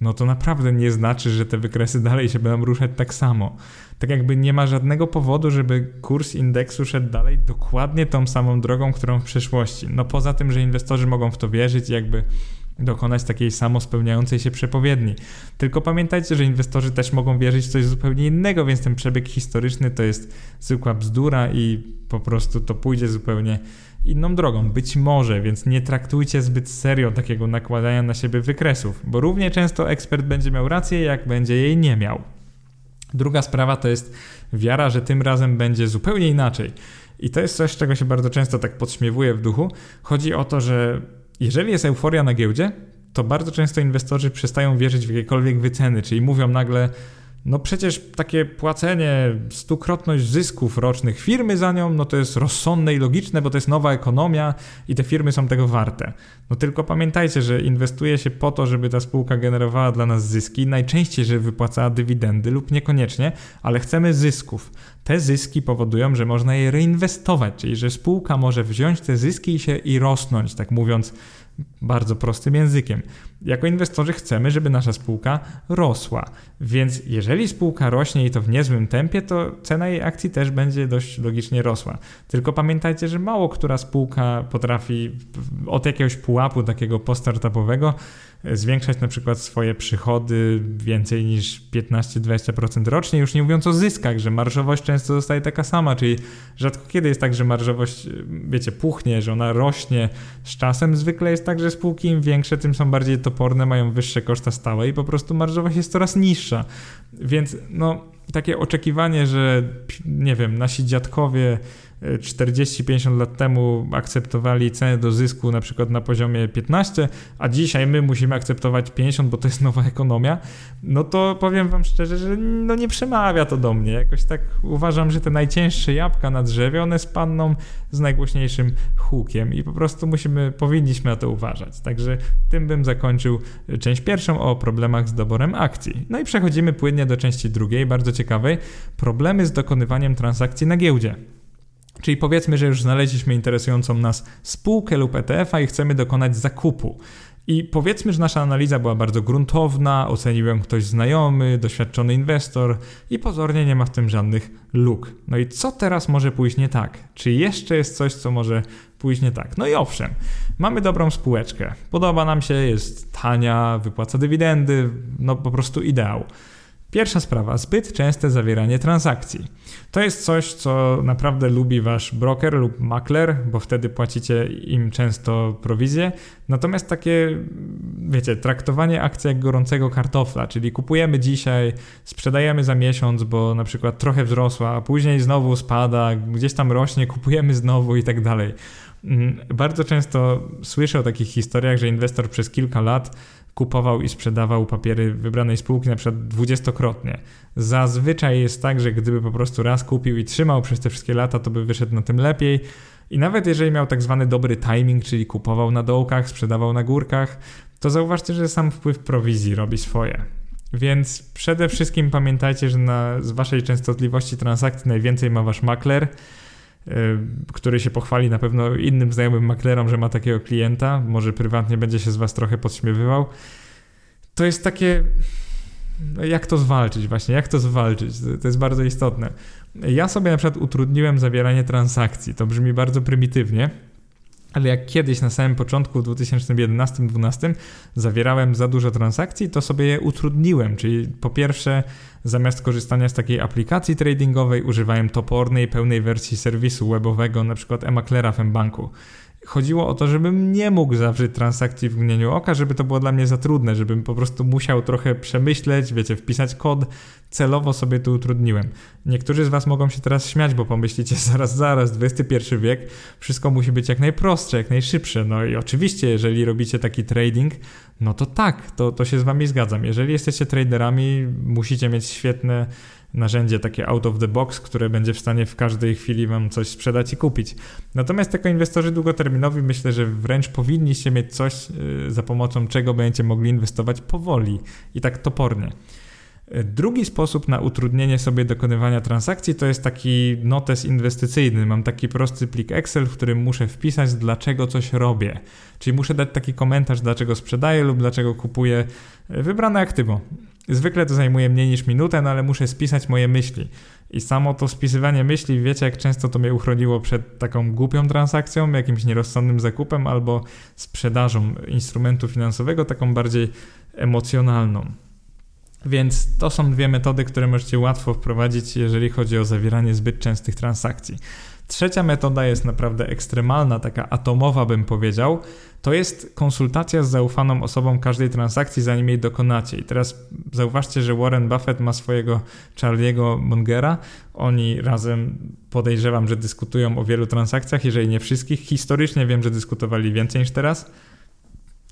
no to naprawdę nie znaczy, że te wykresy dalej się będą ruszać tak samo. Tak jakby nie ma żadnego powodu, żeby kurs indeksu szedł dalej dokładnie tą samą drogą, którą w przeszłości. No poza tym, że inwestorzy mogą w to wierzyć, jakby dokonać takiej samospełniającej się przepowiedni. Tylko pamiętajcie, że inwestorzy też mogą wierzyć w coś zupełnie innego, więc ten przebieg historyczny to jest zwykła bzdura i po prostu to pójdzie zupełnie inną drogą. Być może, więc nie traktujcie zbyt serio takiego nakładania na siebie wykresów, bo równie często ekspert będzie miał rację, jak będzie jej nie miał. Druga sprawa to jest wiara, że tym razem będzie zupełnie inaczej. I to jest coś, czego się bardzo często tak podśmiewuje w duchu. Chodzi o to, że jeżeli jest euforia na giełdzie, to bardzo często inwestorzy przestają wierzyć w jakiekolwiek wyceny, czyli mówią nagle, no przecież takie płacenie stukrotność zysków rocznych firmy za nią, no to jest rozsądne i logiczne, bo to jest nowa ekonomia i te firmy są tego warte. No tylko pamiętajcie, że inwestuje się po to, żeby ta spółka generowała dla nas zyski, najczęściej, żeby wypłacała dywidendy lub niekoniecznie, ale chcemy zysków. Te zyski powodują, że można je reinwestować, czyli że spółka może wziąć te zyski i się i rosnąć, tak mówiąc bardzo prostym językiem. Jako inwestorzy chcemy, żeby nasza spółka rosła, więc jeżeli spółka rośnie i to w niezłym tempie, to cena jej akcji też będzie dość logicznie rosła. Tylko pamiętajcie, że mało która spółka potrafi od jakiegoś pułapu takiego postartupowego zwiększać na przykład swoje przychody więcej niż 15-20% rocznie, już nie mówiąc o zyskach, że marżowość często zostaje taka sama, czyli rzadko kiedy jest tak, że marżowość, wiecie, puchnie, że ona rośnie z czasem. Zwykle jest tak, że spółki im większe, tym są bardziej mają wyższe koszta stałe i po prostu marżowość jest coraz niższa. Więc no, takie oczekiwanie, że nie wiem, nasi dziadkowie 40-50 lat temu akceptowali cenę do zysku na przykład na poziomie 15, a dzisiaj my musimy akceptować 50, bo to jest nowa ekonomia, no to powiem wam szczerze, że no nie przemawia to do mnie. Jakoś tak uważam, że te najcięższe jabłka na drzewie, one spadną z najgłośniejszym hukiem i po prostu musimy, powinniśmy na to uważać. Także tym bym zakończył część pierwszą o problemach z doborem akcji. No i przechodzimy płynnie do części drugiej, bardzo ciekawej, problemy z dokonywaniem transakcji na giełdzie. Czyli powiedzmy, że już znaleźliśmy interesującą nas spółkę lub ETF-a i chcemy dokonać zakupu. I powiedzmy, że nasza analiza była bardzo gruntowna, ocenił ją ktoś znajomy, doświadczony inwestor i pozornie nie ma w tym żadnych luk. No i co teraz może pójść nie tak? Czy jeszcze jest coś, co może pójść nie tak? No i owszem, mamy dobrą spółeczkę. Podoba nam się, jest tania, wypłaca dywidendy, no po prostu ideał. Pierwsza sprawa, zbyt częste zawieranie transakcji. To jest coś, co naprawdę lubi wasz broker lub makler, bo wtedy płacicie im często prowizję. Natomiast takie, wiecie, traktowanie akcji jak gorącego kartofla, czyli kupujemy dzisiaj, sprzedajemy za miesiąc, bo na przykład trochę wzrosła, a później znowu spada, gdzieś tam rośnie, kupujemy znowu i tak dalej. Mm, bardzo często słyszę o takich historiach, że inwestor przez kilka lat kupował i sprzedawał papiery wybranej spółki na przykład dwudziestokrotnie. Zazwyczaj jest tak, że gdyby po prostu raz kupił i trzymał przez te wszystkie lata, to by wyszedł na tym lepiej. I nawet jeżeli miał tak zwany dobry timing, czyli kupował na dołkach, sprzedawał na górkach, to zauważcie, że sam wpływ prowizji robi swoje. Więc przede wszystkim pamiętajcie, że na, z waszej częstotliwości transakcji najwięcej ma wasz makler. Y, który się pochwali na pewno innym znajomym maklerom, że ma takiego klienta, może prywatnie będzie się z was trochę podśmiewywał. To jest takie. No jak to zwalczyć, właśnie, jak to zwalczyć? To jest bardzo istotne. Ja sobie na przykład utrudniłem zawieranie transakcji. To brzmi bardzo prymitywnie, ale jak kiedyś na samym początku w 2011-2012 zawierałem za dużo transakcji, to sobie je utrudniłem. Czyli po pierwsze, zamiast korzystania z takiej aplikacji tradingowej, używałem topornej, pełnej wersji serwisu webowego, na przykład e-maklera w banku chodziło o to, żebym nie mógł zawrzeć transakcji w mgnieniu oka, żeby to było dla mnie za trudne, żebym po prostu musiał trochę przemyśleć, wiecie, wpisać kod. Celowo sobie to utrudniłem. Niektórzy z Was mogą się teraz śmiać, bo pomyślicie zaraz, zaraz, XXI wiek, wszystko musi być jak najprostsze, jak najszybsze. No i oczywiście, jeżeli robicie taki trading, no to tak, to, to się z Wami zgadzam. Jeżeli jesteście traderami, musicie mieć świetne narzędzie takie out of the box, które będzie w stanie w każdej chwili wam coś sprzedać i kupić. Natomiast jako inwestorzy długoterminowi myślę, że wręcz powinniście mieć coś, y, za pomocą czego będziecie mogli inwestować powoli i tak topornie. Drugi sposób na utrudnienie sobie dokonywania transakcji to jest taki notes inwestycyjny. Mam taki prosty plik Excel, w którym muszę wpisać, dlaczego coś robię. Czyli muszę dać taki komentarz, dlaczego sprzedaję lub dlaczego kupuję wybrane aktywo. Zwykle to zajmuje mniej niż minutę, no ale muszę spisać moje myśli. I samo to spisywanie myśli, wiecie, jak często to mnie uchroniło przed taką głupią transakcją, jakimś nierozsądnym zakupem albo sprzedażą instrumentu finansowego, taką bardziej emocjonalną. Więc to są dwie metody, które możecie łatwo wprowadzić, jeżeli chodzi o zawieranie zbyt częstych transakcji. Trzecia metoda jest naprawdę ekstremalna, taka atomowa bym powiedział. To jest konsultacja z zaufaną osobą każdej transakcji, zanim jej dokonacie. I teraz zauważcie, że Warren Buffett ma swojego Charlie'ego Mungera. Oni razem podejrzewam, że dyskutują o wielu transakcjach, jeżeli nie wszystkich. Historycznie wiem, że dyskutowali więcej niż teraz.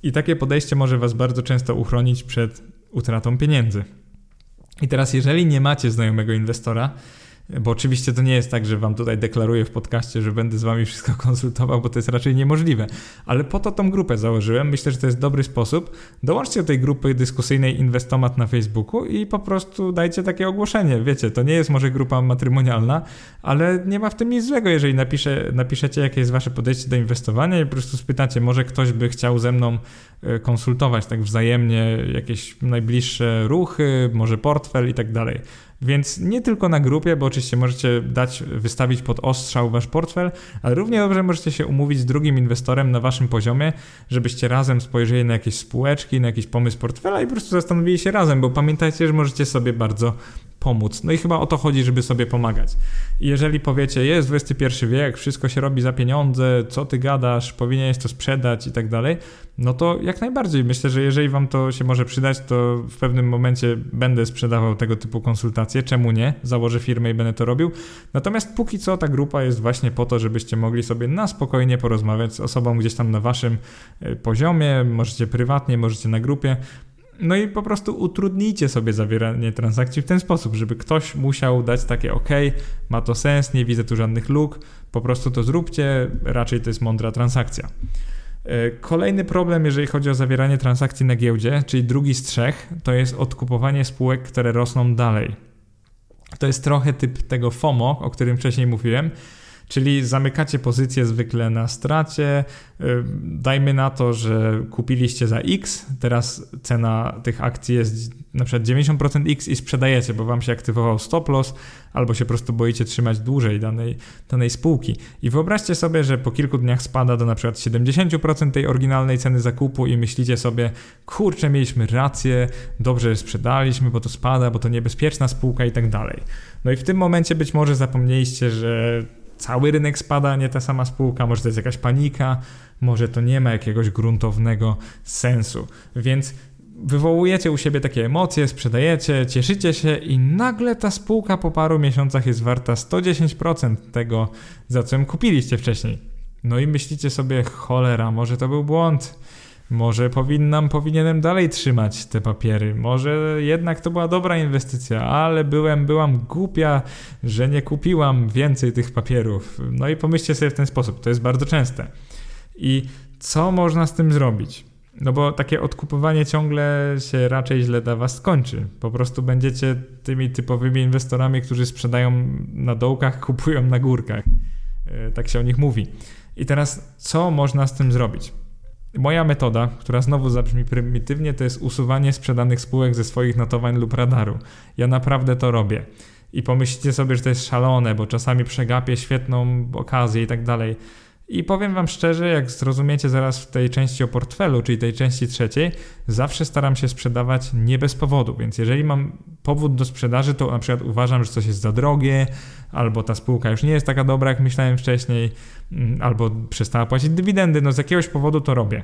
I takie podejście może Was bardzo często uchronić przed utratą pieniędzy. I teraz, jeżeli nie macie znajomego inwestora, bo oczywiście to nie jest tak, że wam tutaj deklaruję w podcaście, że będę z wami wszystko konsultował, bo to jest raczej niemożliwe. Ale po to tą grupę założyłem. Myślę, że to jest dobry sposób. Dołączcie do tej grupy dyskusyjnej Inwestomat na Facebooku i po prostu dajcie takie ogłoszenie. Wiecie, to nie jest może grupa matrymonialna, ale nie ma w tym nic złego, jeżeli napisze, napiszecie, jakie jest wasze podejście do inwestowania i po prostu spytacie, może ktoś by chciał ze mną e, konsultować tak wzajemnie jakieś najbliższe ruchy, może portfel i tak dalej. Więc nie tylko na grupie, bo oczywiście możecie dać, wystawić pod ostrzał wasz portfel, ale równie dobrze możecie się umówić z drugim inwestorem na waszym poziomie, żebyście razem spojrzeli na jakieś spółeczki, na jakiś pomysł portfela i po prostu zastanowili się razem, bo pamiętajcie, że możecie sobie bardzo pomóc. No i chyba o to chodzi, żeby sobie pomagać. I jeżeli powiecie, jest XXI wiek, wszystko się robi za pieniądze, co ty gadasz, powinieneś to sprzedać i tak dalej, no to jak najbardziej. Myślę, że jeżeli wam to się może przydać, to w pewnym momencie będę sprzedawał tego typu konsultacje. Czemu nie? Założę firmę i będę to robił. Natomiast póki co ta grupa jest właśnie po to, żebyście mogli sobie na spokojnie porozmawiać z osobą gdzieś tam na waszym e, poziomie, możecie prywatnie, możecie na grupie, no i po prostu utrudnijcie sobie zawieranie transakcji w ten sposób, żeby ktoś musiał dać takie OK, ma to sens, nie widzę tu żadnych luk, po prostu to zróbcie, raczej to jest mądra transakcja. E, kolejny problem, jeżeli chodzi o zawieranie transakcji na giełdzie, czyli drugi z trzech, to jest odkupowanie spółek, które rosną dalej. To jest trochę typ tego FOMO, o którym wcześniej mówiłem, Czyli zamykacie pozycję zwykle na stracie. Y, dajmy na to, że kupiliście za X, teraz cena tych akcji jest na przykład 90% X i sprzedajecie, bo wam się aktywował stop loss, albo się po prostu boicie trzymać dłużej danej, danej spółki. I wyobraźcie sobie, że po kilku dniach spada do na przykład 70% tej oryginalnej ceny zakupu i myślicie sobie, kurczę, mieliśmy rację, dobrze sprzedaliśmy, bo to spada, bo to niebezpieczna spółka i tak dalej. No i w tym momencie być może zapomnieliście, że cały rynek spada, nie ta sama spółka, może to jest jakaś panika, może to nie ma jakiegoś gruntownego sensu. Więc wywołujecie u siebie takie emocje, sprzedajecie, cieszycie się i nagle ta spółka po paru miesiącach jest warta 110% tego, za co ją kupiliście wcześniej. No i myślicie sobie, cholera, może to był błąd może powinnam, powinienem dalej trzymać te papiery. Może jednak to była dobra inwestycja, ale byłem, byłam głupia, że nie kupiłam więcej tych papierów. No i pomyślcie sobie w ten sposób. To jest bardzo częste. I co można z tym zrobić? No bo takie odkupowanie ciągle się raczej źle dla was skończy. Po prostu będziecie tymi typowymi inwestorami, którzy sprzedają na dołkach, kupują na górkach. E, tak się o nich mówi. I teraz co można z tym zrobić? Moja metoda, która znowu zabrzmi prymitywnie, to jest usuwanie sprzedanych spółek ze swoich notowań lub radaru. Ja naprawdę to robię. I pomyślcie sobie, że to jest szalone, bo czasami przegapię świetną okazję i tak dalej. I powiem Wam szczerze, jak zrozumiecie zaraz w tej części o portfelu, czyli tej części trzeciej, zawsze staram się sprzedawać nie bez powodu. Więc jeżeli mam powód do sprzedaży, to na przykład uważam, że coś jest za drogie, albo ta spółka już nie jest taka dobra, jak myślałem wcześniej, mm, albo przestała płacić dywidendy, no z jakiegoś powodu to robię.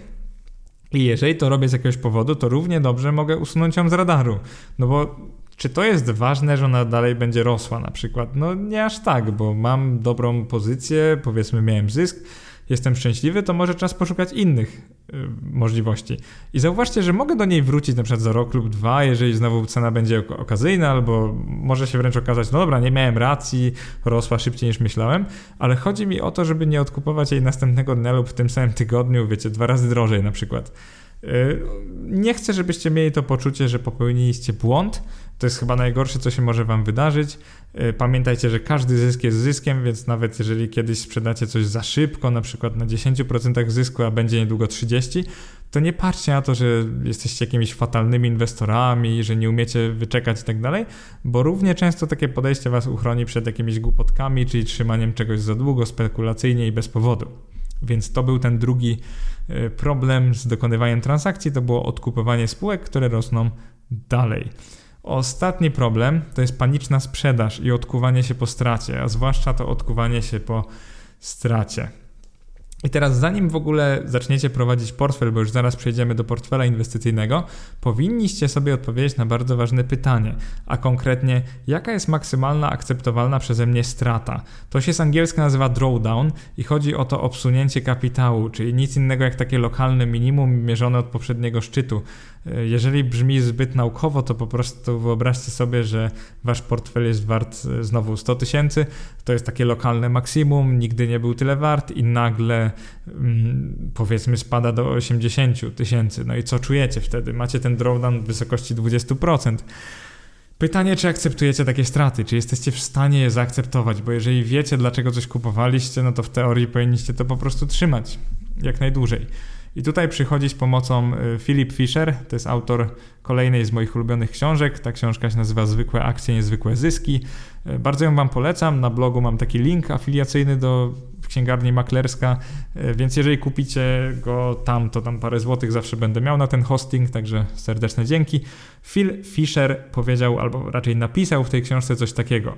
I jeżeli to robię z jakiegoś powodu, to równie dobrze mogę usunąć ją z radaru. No bo czy to jest ważne, że ona dalej będzie rosła na przykład? No nie aż tak, bo mam dobrą pozycję, powiedzmy miałem zysk, jestem szczęśliwy, to może czas poszukać innych y, możliwości. I zauważcie, że mogę do niej wrócić na przykład za rok lub dwa, jeżeli znowu cena będzie okazyjna, albo może się wręcz okazać, no dobra, nie miałem racji, rosła szybciej niż myślałem, ale chodzi mi o to, żeby nie odkupować jej następnego dnia lub w tym samym tygodniu, wiecie, dwa razy drożej na przykład. Nie chcę, żebyście mieli to poczucie, że popełniliście błąd. To jest chyba najgorsze, co się może Wam wydarzyć. Pamiętajcie, że każdy zysk jest zyskiem, więc nawet jeżeli kiedyś sprzedacie coś za szybko, na przykład na 10% zysku, a będzie niedługo 30%, to nie patrzcie na to, że jesteście jakimiś fatalnymi inwestorami, że nie umiecie wyczekać i tak dalej, bo równie często takie podejście Was uchroni przed jakimiś głupotkami, czyli trzymaniem czegoś za długo, spekulacyjnie i bez powodu. Więc to był ten drugi e, problem z dokonywaniem transakcji, to było odkupowanie spółek, które rosną dalej. Ostatni problem to jest paniczna sprzedaż i odkuwanie się po stracie, a zwłaszcza to odkuwanie się po stracie. I teraz, zanim w ogóle zaczniecie prowadzić portfel, bo już zaraz przejdziemy do portfela inwestycyjnego, powinniście sobie odpowiedzieć na bardzo ważne pytanie, a konkretnie, jaka jest maksymalna akceptowalna przeze mnie strata? To się z angielska nazywa drawdown i chodzi o to obsunięcie kapitału, czyli nic innego jak takie lokalne minimum mierzone od poprzedniego szczytu. Jeżeli brzmi zbyt naukowo, to po prostu wyobraźcie sobie, że wasz portfel jest wart e, znowu 100 tysięcy, to jest takie lokalne maksimum, nigdy nie był tyle wart i nagle mm, powiedzmy spada do 80 tysięcy. No i co czujecie wtedy? Macie ten drawdown w wysokości 20%. Pytanie, czy akceptujecie takie straty, czy jesteście w stanie je zaakceptować, bo jeżeli wiecie, dlaczego coś kupowaliście, no to w teorii powinniście to po prostu trzymać jak najdłużej. I tutaj przychodzi z pomocą y, Philip Fisher, to jest autor kolejnej z moich ulubionych książek. Ta książka się nazywa Zwykłe akcje, niezwykłe zyski. Y, bardzo ją Wam polecam. Na blogu mam taki link afiliacyjny do księgarni maklerska, y, więc jeżeli kupicie go tam, to tam parę złotych zawsze będę miał na ten hosting, także serdeczne dzięki. Phil Fisher powiedział, albo raczej napisał w tej książce coś takiego.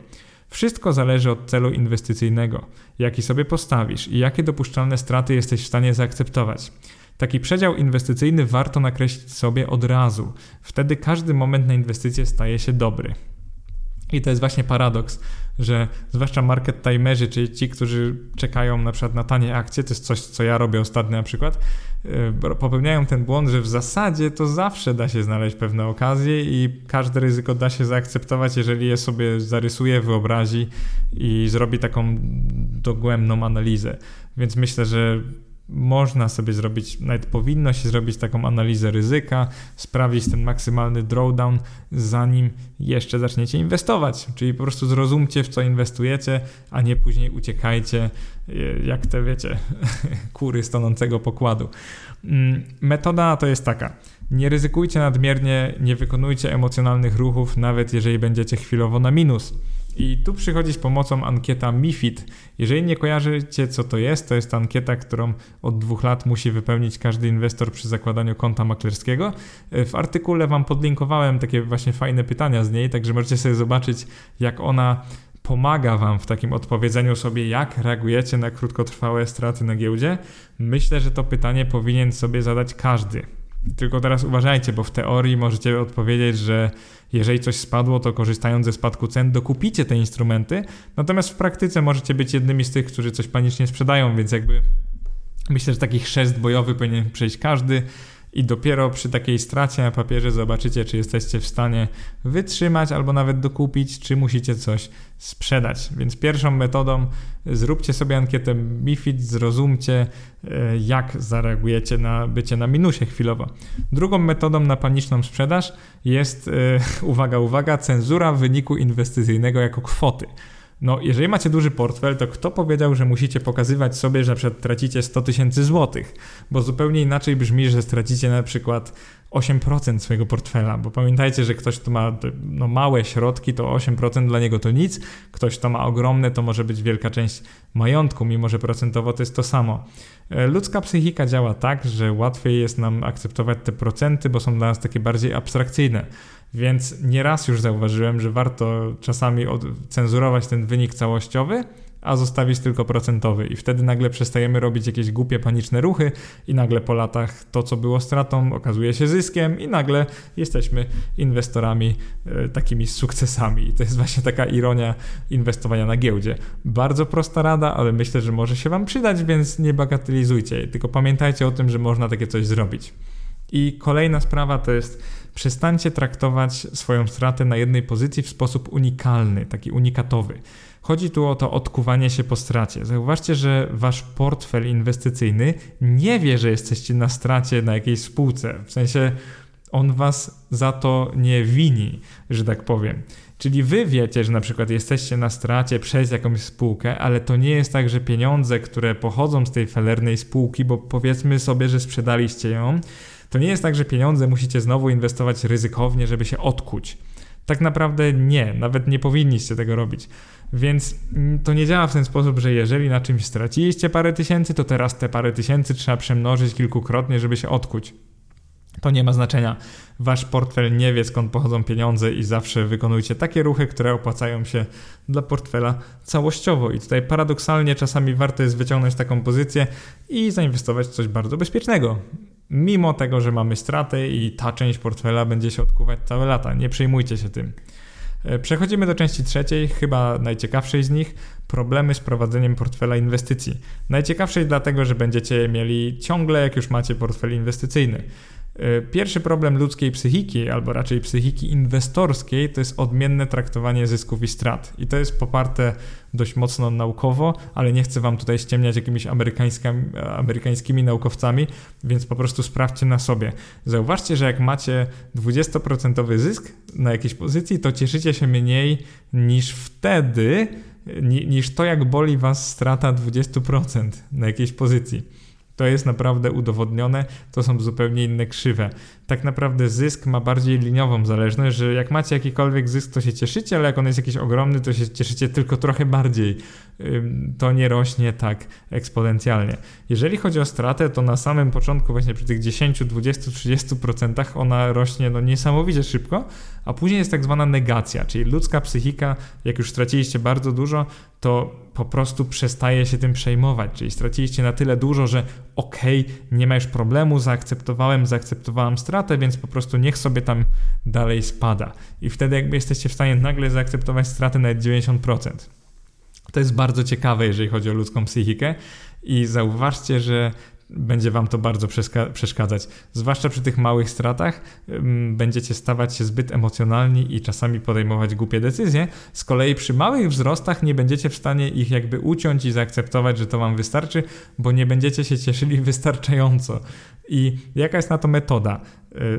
Wszystko zależy od celu inwestycyjnego, jaki sobie postawisz i jakie dopuszczalne straty jesteś w stanie zaakceptować. Taki przedział inwestycyjny warto nakreślić sobie od razu. Wtedy każdy moment na inwestycje staje się dobry. I to jest właśnie paradoks, że zwłaszcza market timerzy, czyli ci, którzy czekają na przykład na tanie akcje, to jest coś, co ja robię ostatnio na przykład, yy, popełniają ten błąd, że w zasadzie to zawsze da się znaleźć pewne okazje i każde ryzyko da się zaakceptować, jeżeli je sobie zarysuje, wyobrazi i zrobi taką dogłębną analizę. Więc myślę, że można sobie zrobić, nawet powinno się zrobić taką analizę ryzyka, sprawdzić ten maksymalny drawdown, zanim jeszcze zaczniecie inwestować. Czyli po prostu zrozumcie, w co inwestujecie, a nie później uciekajcie, e, jak te wiecie, kury stonącego pokładu. Mm, metoda to jest taka. Nie ryzykujcie nadmiernie, nie wykonujcie emocjonalnych ruchów, nawet jeżeli będziecie chwilowo na minus. I tu przychodzi z pomocą ankieta MIFID. Jeżeli nie kojarzycie, co to jest, to jest ankieta, którą od dwóch lat musi wypełnić każdy inwestor przy zakładaniu konta maklerskiego. W artykule Wam podlinkowałem takie właśnie fajne pytania z niej, także możecie sobie zobaczyć, jak ona pomaga Wam w takim odpowiedzeniu sobie, jak reagujecie na krótkotrwałe straty na giełdzie. Myślę, że to pytanie powinien sobie zadać każdy. Tylko teraz uważajcie, bo w teorii możecie odpowiedzieć, że jeżeli coś spadło, to korzystając ze spadku cen dokupicie te instrumenty, natomiast w praktyce możecie być jednymi z tych, którzy coś panicznie sprzedają, więc jakby myślę, że taki chrzest bojowy powinien przejść każdy i dopiero przy takiej stracie na papierze zobaczycie, czy jesteście w stanie wytrzymać albo nawet dokupić, czy musicie coś sprzedać. Więc pierwszą metodą zróbcie sobie ankietę MIFID, zrozumcie, e, jak zareagujecie na bycie na minusie chwilowo. Drugą metodą na paniczną sprzedaż jest, e, uwaga, uwaga, cenzura wyniku inwestycyjnego jako kwoty. No, jeżeli macie duży portfel, to kto powiedział, że musicie pokazywać sobie, że na przykład tracicie 100 tysięcy złotych? Bo zupełnie inaczej brzmi, że stracicie na przykład 8% swojego portfela, bo pamiętajcie, że ktoś, kto ma no, małe środki, to 8% dla niego to nic, ktoś, kto ma ogromne, to może być wielka część majątku, mimo że procentowo to jest to samo. E, ludzka psychika działa tak, że łatwiej jest nam akceptować te procenty, bo są dla nas takie bardziej abstrakcyjne. Więc nieraz już zauważyłem, że warto czasami cenzurować ten wynik całościowy, a zostawić tylko procentowy. I wtedy nagle przestajemy robić jakieś głupie, paniczne ruchy, i nagle po latach to, co było stratą, okazuje się zyskiem, i nagle jesteśmy inwestorami e, takimi z sukcesami. I to jest właśnie taka ironia inwestowania na giełdzie. Bardzo prosta rada, ale myślę, że może się Wam przydać, więc nie bagatelizujcie. Tylko pamiętajcie o tym, że można takie coś zrobić. I kolejna sprawa to jest przestańcie traktować swoją stratę na jednej pozycji w sposób unikalny, taki unikatowy. Chodzi tu o to odkuwanie się po stracie. Zauważcie, że wasz portfel inwestycyjny nie wie, że jesteście na stracie na jakiejś spółce. W sensie on was za to nie wini, że tak powiem. Czyli wy wiecie, że na przykład jesteście na stracie przez jakąś spółkę, ale to nie jest tak, że pieniądze, które pochodzą z tej felernej spółki, bo powiedzmy sobie, że sprzedaliście ją, to nie jest tak, że pieniądze musicie znowu inwestować ryzykownie, żeby się odkuć. Tak naprawdę nie, nawet nie powinniście tego robić. Więc mm, to nie działa w ten sposób, że jeżeli na czymś straciliście parę tysięcy, to teraz te parę tysięcy trzeba przemnożyć kilkukrotnie, żeby się odkuć. To nie ma znaczenia. Wasz portfel nie wie skąd pochodzą pieniądze i zawsze wykonujcie takie ruchy, które opłacają się dla portfela całościowo. I tutaj paradoksalnie czasami warto jest wyciągnąć taką pozycję i zainwestować w coś bardzo bezpiecznego. Mimo tego, że mamy straty i ta część portfela będzie się odkuwać całe lata. Nie przejmujcie się tym. E, przechodzimy do części trzeciej, chyba najciekawszej z nich problemy z prowadzeniem portfela inwestycji. Najciekawszej dlatego, że będziecie mieli ciągle, jak już macie portfel inwestycyjny. E, pierwszy problem ludzkiej psychiki, albo raczej psychiki inwestorskiej, to jest odmienne traktowanie zysków i strat. I to jest poparte dość mocno naukowo, ale nie chcę wam tutaj ściemniać jakimiś amerykańskimi naukowcami, więc po prostu sprawdźcie na sobie. Zauważcie, że jak macie 20% zysk na jakiejś pozycji, to cieszycie się mniej niż wtedy, niż to, jak boli was strata 20% na jakiejś pozycji. To jest naprawdę udowodnione, to są zupełnie inne krzywe. Tak naprawdę zysk ma bardziej liniową zależność, że jak macie jakikolwiek zysk, to się cieszycie, ale jak on jest jakiś ogromny, to się cieszycie tylko trochę bardziej. To nie rośnie tak eksponencjalnie. Jeżeli chodzi o stratę, to na samym początku, właśnie przy tych 10, 20, 30% ona rośnie no niesamowicie szybko, a później jest tak zwana negacja, czyli ludzka psychika, jak już straciliście bardzo dużo, to po prostu przestaje się tym przejmować, czyli straciliście na tyle dużo, że okej, okay, nie ma już problemu, zaakceptowałem, zaakceptowałam stratę, więc po prostu niech sobie tam dalej spada. I wtedy jakby jesteście w stanie nagle zaakceptować stratę nawet 90%. To jest bardzo ciekawe, jeżeli chodzi o ludzką psychikę i zauważcie, że będzie Wam to bardzo przeszkadzać. Zwłaszcza przy tych małych stratach będziecie stawać się zbyt emocjonalni i czasami podejmować głupie decyzje. Z kolei przy małych wzrostach nie będziecie w stanie ich jakby uciąć i zaakceptować, że to Wam wystarczy, bo nie będziecie się cieszyli wystarczająco. I jaka jest na to metoda?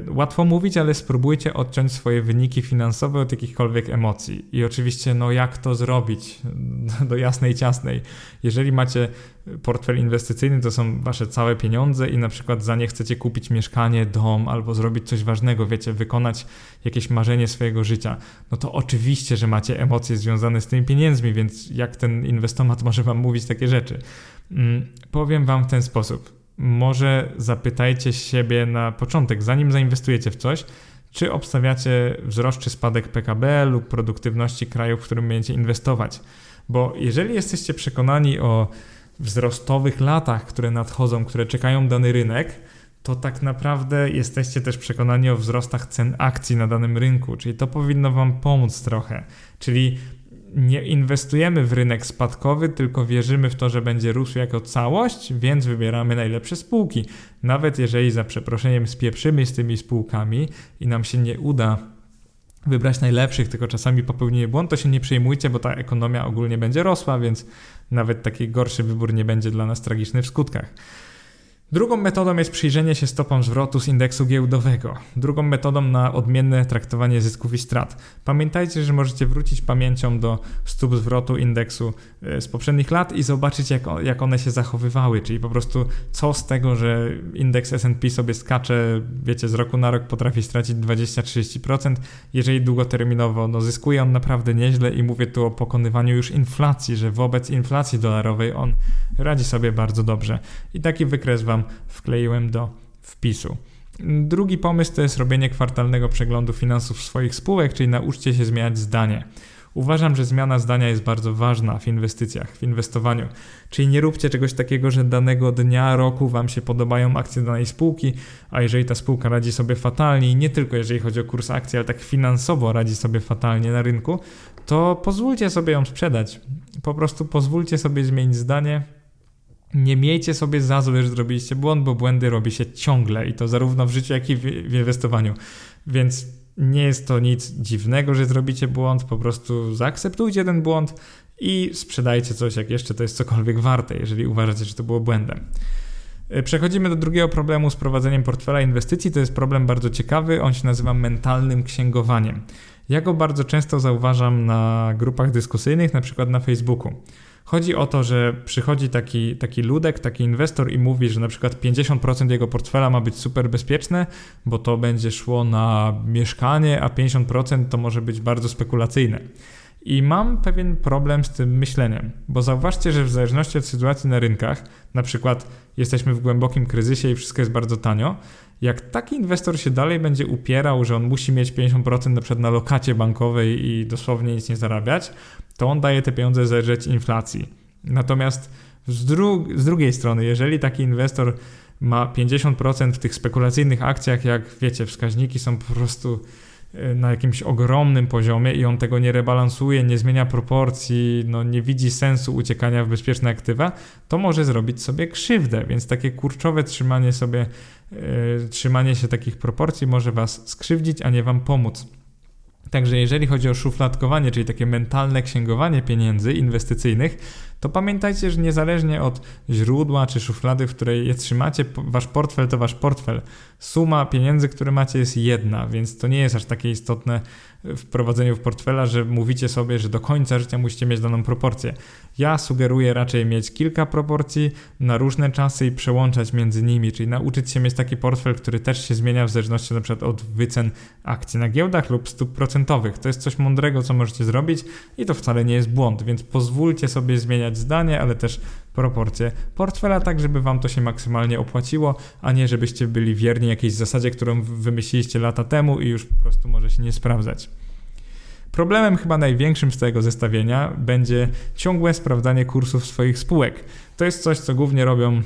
Y, łatwo mówić, ale spróbujcie odciąć swoje wyniki finansowe od jakichkolwiek emocji. I oczywiście, no jak to zrobić? Do jasnej, ciasnej. Jeżeli macie portfel inwestycyjny, to są wasze całe pieniądze i na przykład za nie chcecie kupić mieszkanie, dom albo zrobić coś ważnego, wiecie, wykonać jakieś marzenie swojego życia, no to oczywiście, że macie emocje związane z tymi pieniędzmi, więc jak ten inwestomat może wam mówić takie rzeczy? Mm, powiem wam w ten sposób może zapytajcie siebie na początek, zanim zainwestujecie w coś, czy obstawiacie wzrost czy spadek PKB lub produktywności kraju, w którym będziecie inwestować. Bo jeżeli jesteście przekonani o wzrostowych latach, które nadchodzą, które czekają dany rynek, to tak naprawdę jesteście też przekonani o wzrostach cen akcji na danym rynku, czyli to powinno Wam pomóc trochę. Czyli nie inwestujemy w rynek spadkowy, tylko wierzymy w to, że będzie rósł jako całość, więc wybieramy najlepsze spółki. Nawet jeżeli za przeproszeniem spieprzymy z tymi spółkami i nam się nie uda wybrać najlepszych, tylko czasami popełnimy błąd, to się nie przejmujcie, bo ta ekonomia ogólnie będzie rosła, więc nawet taki gorszy wybór nie będzie dla nas tragiczny w skutkach. Drugą metodą jest przyjrzenie się stopom zwrotu z indeksu giełdowego. Drugą metodą na odmienne traktowanie zysków i strat. Pamiętajcie, że możecie wrócić pamięcią do stóp zwrotu indeksu e, z poprzednich lat i zobaczyć, jak, jak one się zachowywały, czyli po prostu co z tego, że indeks SP sobie skacze, wiecie, z roku na rok potrafi stracić 20-30%, jeżeli długoterminowo no, zyskuje on naprawdę nieźle i mówię tu o pokonywaniu już inflacji, że wobec inflacji dolarowej on radzi sobie bardzo dobrze. I taki wykres Wam wkleiłem do wpisu. Drugi pomysł to jest robienie kwartalnego przeglądu finansów swoich spółek, czyli nauczcie się zmieniać zdanie. Uważam, że zmiana zdania jest bardzo ważna w inwestycjach, w inwestowaniu. Czyli nie róbcie czegoś takiego, że danego dnia, roku Wam się podobają akcje danej spółki, a jeżeli ta spółka radzi sobie fatalnie, i nie tylko jeżeli chodzi o kurs akcji, ale tak finansowo radzi sobie fatalnie na rynku, to pozwólcie sobie ją sprzedać. Po prostu pozwólcie sobie zmienić zdanie, nie miejcie sobie za złe, że zrobiliście błąd, bo błędy robi się ciągle i to zarówno w życiu, jak i w inwestowaniu. Więc nie jest to nic dziwnego, że zrobicie błąd, po prostu zaakceptujcie ten błąd i sprzedajcie coś, jak jeszcze to jest cokolwiek warte, jeżeli uważacie, że to było błędem. E, przechodzimy do drugiego problemu z prowadzeniem portfela inwestycji. To jest problem bardzo ciekawy, on się nazywa mentalnym księgowaniem. Ja go bardzo często zauważam na grupach dyskusyjnych, na przykład na Facebooku. Chodzi o to, że przychodzi taki, taki ludek, taki inwestor i mówi, że na przykład 50% jego portfela ma być super bezpieczne, bo to będzie szło na mieszkanie, a 50% to może być bardzo spekulacyjne. I mam pewien problem z tym myśleniem, bo zauważcie, że w zależności od sytuacji na rynkach, na przykład jesteśmy w głębokim kryzysie i wszystko jest bardzo tanio, jak taki inwestor się dalej będzie upierał, że on musi mieć 50% na przykład na lokacie bankowej i dosłownie nic nie zarabiać, to on daje te pieniądze zeżreć inflacji. Natomiast z, dru z drugiej strony, jeżeli taki inwestor ma 50% w tych spekulacyjnych akcjach, jak wiecie, wskaźniki są po prostu e, na jakimś ogromnym poziomie i on tego nie rebalansuje, nie zmienia proporcji, no nie widzi sensu uciekania w bezpieczne aktywa, to może zrobić sobie krzywdę, więc takie kurczowe trzymanie sobie, yy, trzymanie się takich proporcji może was skrzywdzić, a nie wam pomóc. Także jeżeli chodzi o szufladkowanie, czyli takie mentalne księgowanie pieniędzy inwestycyjnych, to pamiętajcie, że niezależnie od źródła czy szuflady, w której je trzymacie, wasz portfel to wasz portfel. Suma pieniędzy, które macie jest jedna, więc to nie jest aż takie istotne w prowadzeniu w portfela, że mówicie sobie, że do końca życia musicie mieć daną proporcję. Ja sugeruję raczej mieć kilka proporcji na różne czasy i przełączać między nimi, czyli nauczyć się mieć taki portfel, który też się zmienia w zależności przykład od wycen akcji na giełdach lub stóp procentowych. To jest coś mądrego, co możecie zrobić i to wcale nie jest błąd, więc pozwólcie sobie zmieniać zdanie, ale też proporcje portfela, tak żeby wam to się maksymalnie opłaciło, a nie żebyście byli wierni jakiejś zasadzie, którą wymyśliliście lata temu i już po prostu może się nie sprawdzać. Problemem chyba największym z tego zestawienia będzie ciągłe sprawdzanie kursów swoich spółek. To jest coś, co głównie robią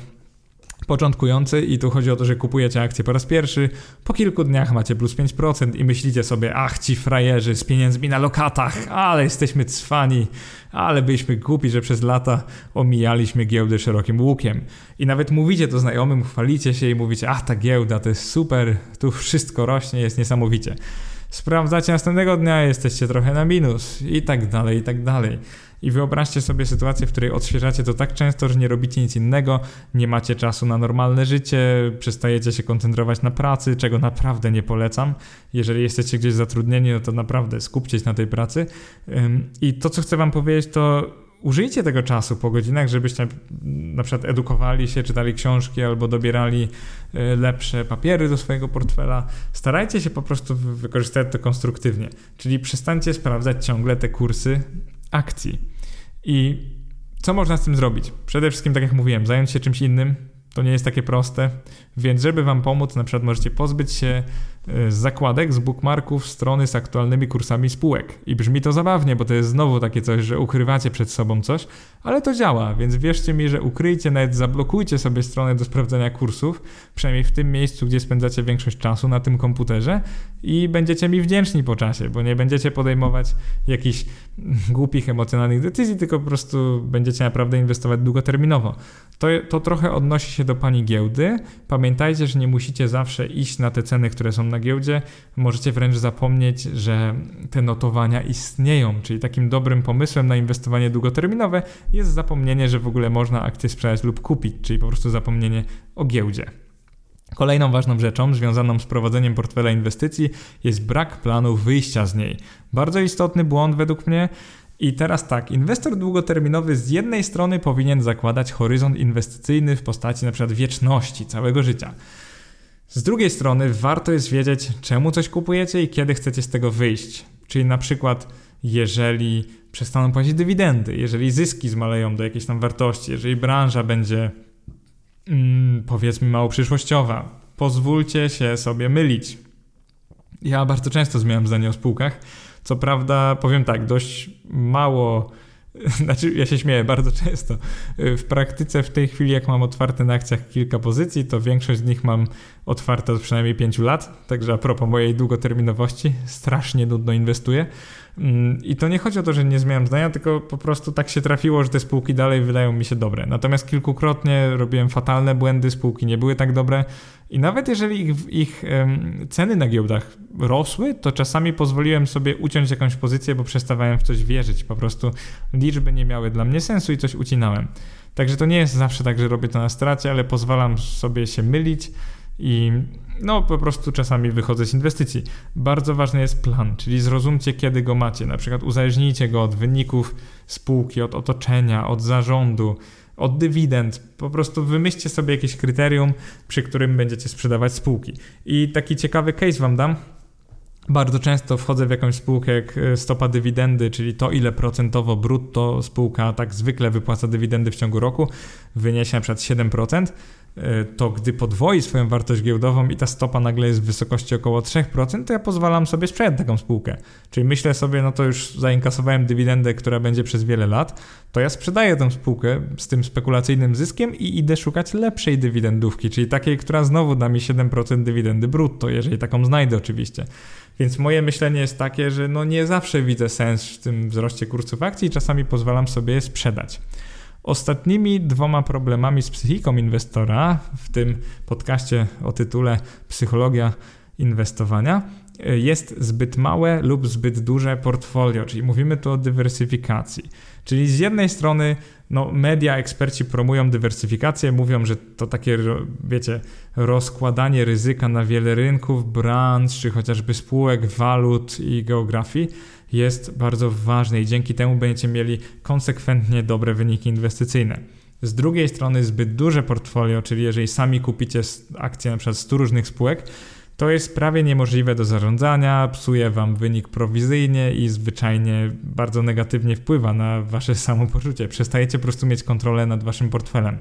początkujący i tu chodzi o to, że kupujecie akcję po raz pierwszy, po kilku dniach macie plus 5% i myślicie sobie, ach ci frajerzy z pieniędzmi na lokatach, ale jesteśmy cwani, ale byliśmy głupi, że przez lata omijaliśmy giełdy szerokim łukiem. I nawet mówicie to znajomym, chwalicie się i mówicie, ach ta giełda to jest super, tu wszystko rośnie, jest niesamowicie. Sprawdzacie następnego dnia, jesteście trochę na minus i tak dalej, i tak dalej. I wyobraźcie sobie sytuację, w której odświeżacie to tak często, że nie robicie nic innego, nie macie czasu na normalne życie, przestajecie się koncentrować na pracy, czego naprawdę nie polecam. Jeżeli jesteście gdzieś zatrudnieni, no to naprawdę skupcie się na tej pracy. I to, co chcę Wam powiedzieć, to użyjcie tego czasu po godzinach, żebyście na przykład edukowali się, czytali książki albo dobierali e, lepsze papiery do swojego portfela. Starajcie się po prostu wykorzystać to konstruktywnie, czyli przestańcie sprawdzać ciągle te kursy akcji. I co można z tym zrobić? Przede wszystkim, tak jak mówiłem, zająć się czymś innym. To nie jest takie proste, więc żeby Wam pomóc, na przykład możecie pozbyć się z zakładek, z bookmarków strony z aktualnymi kursami spółek. I brzmi to zabawnie, bo to jest znowu takie coś, że ukrywacie przed sobą coś, ale to działa, więc wierzcie mi, że ukryjcie, nawet zablokujcie sobie stronę do sprawdzania kursów, przynajmniej w tym miejscu, gdzie spędzacie większość czasu na tym komputerze i będziecie mi wdzięczni po czasie, bo nie będziecie podejmować jakichś głupich, emocjonalnych decyzji, tylko po prostu będziecie naprawdę inwestować długoterminowo. To, to trochę odnosi się do pani giełdy. Pamiętajcie, że nie musicie zawsze iść na te ceny, które są na giełdzie. Możecie wręcz zapomnieć, że te notowania istnieją, czyli takim dobrym pomysłem na inwestowanie długoterminowe jest zapomnienie, że w ogóle można akcje sprzedać lub kupić, czyli po prostu zapomnienie o giełdzie. Kolejną ważną rzeczą związaną z prowadzeniem portfela inwestycji jest brak planu wyjścia z niej. Bardzo istotny błąd według mnie. I teraz tak, inwestor długoterminowy z jednej strony powinien zakładać horyzont inwestycyjny w postaci np. wieczności całego życia. Z drugiej strony warto jest wiedzieć, czemu coś kupujecie i kiedy chcecie z tego wyjść. Czyli na przykład, jeżeli przestaną płacić dywidendy, jeżeli zyski zmaleją do jakiejś tam wartości, jeżeli branża będzie mm, powiedzmy mało przyszłościowa, pozwólcie się sobie mylić. Ja bardzo często zmieniam zdanie o spółkach. Co prawda, powiem tak, dość mało Znaczy, ja się śmieję bardzo często. W praktyce w tej chwili, jak mam otwarte na akcjach kilka pozycji, to większość z nich mam otwarte od przynajmniej 5 lat, także a propos mojej długoterminowości, strasznie nudno inwestuję. Mm, I to nie chodzi o to, że nie zmieniam zdania, tylko po prostu tak się trafiło, że te spółki dalej wydają mi się dobre. Natomiast kilkukrotnie robiłem fatalne błędy, spółki nie były tak dobre i nawet jeżeli ich, ich ceny na giełdach rosły, to czasami pozwoliłem sobie uciąć jakąś pozycję, bo przestawałem w coś wierzyć. Po prostu liczby nie miały dla mnie sensu i coś ucinałem. Także to nie jest zawsze tak, że robię to na stracie, ale pozwalam sobie się mylić i no po prostu czasami wychodzę z inwestycji. Bardzo ważny jest plan, czyli zrozumcie kiedy go macie. Na przykład uzależnijcie go od wyników spółki, od otoczenia, od zarządu, od dywidend. Po prostu wymyślcie sobie jakieś kryterium, przy którym będziecie sprzedawać spółki. I taki ciekawy case wam dam. Bardzo często wchodzę w jakąś spółkę jak e, stopa dywidendy, czyli to ile procentowo brutto spółka tak zwykle wypłaca dywidendy w ciągu roku, wyniesie na przykład 7%. E, to gdy podwoi swoją wartość giełdową i ta stopa nagle jest w wysokości około 3%, to ja pozwalam sobie sprzedać taką spółkę. Czyli myślę sobie, no to już zainkasowałem dywidendę, która będzie przez wiele lat, to ja sprzedaję tę spółkę z tym spekulacyjnym zyskiem i idę szukać lepszej dywidendówki, czyli takiej, która znowu da mi 7% dywidendy brutto, jeżeli taką znajdę oczywiście. Więc moje myślenie jest takie, że no nie zawsze widzę sens w tym wzroście kursów akcji czasami pozwalam sobie je sprzedać. Ostatnimi dwoma problemami z psychiką inwestora w tym podcaście o tytule Psychologia inwestowania y, jest zbyt małe lub zbyt duże portfolio, czyli mówimy tu o dywersyfikacji. Czyli z jednej strony no, media, eksperci promują dywersyfikację, mówią, że to takie, wiecie, rozkładanie ryzyka na wiele rynków, branż, czy chociażby spółek, walut i geografii jest bardzo ważny i dzięki temu będziecie mieli konsekwentnie dobre wyniki inwestycyjne. Z drugiej strony zbyt duże portfolio, czyli jeżeli sami kupicie akcje przykład 100 różnych spółek, to jest prawie niemożliwe do zarządzania, psuje wam wynik prowizyjnie i zwyczajnie bardzo negatywnie wpływa na wasze samopoczucie. Przestajecie po prostu mieć kontrolę nad waszym portfelem.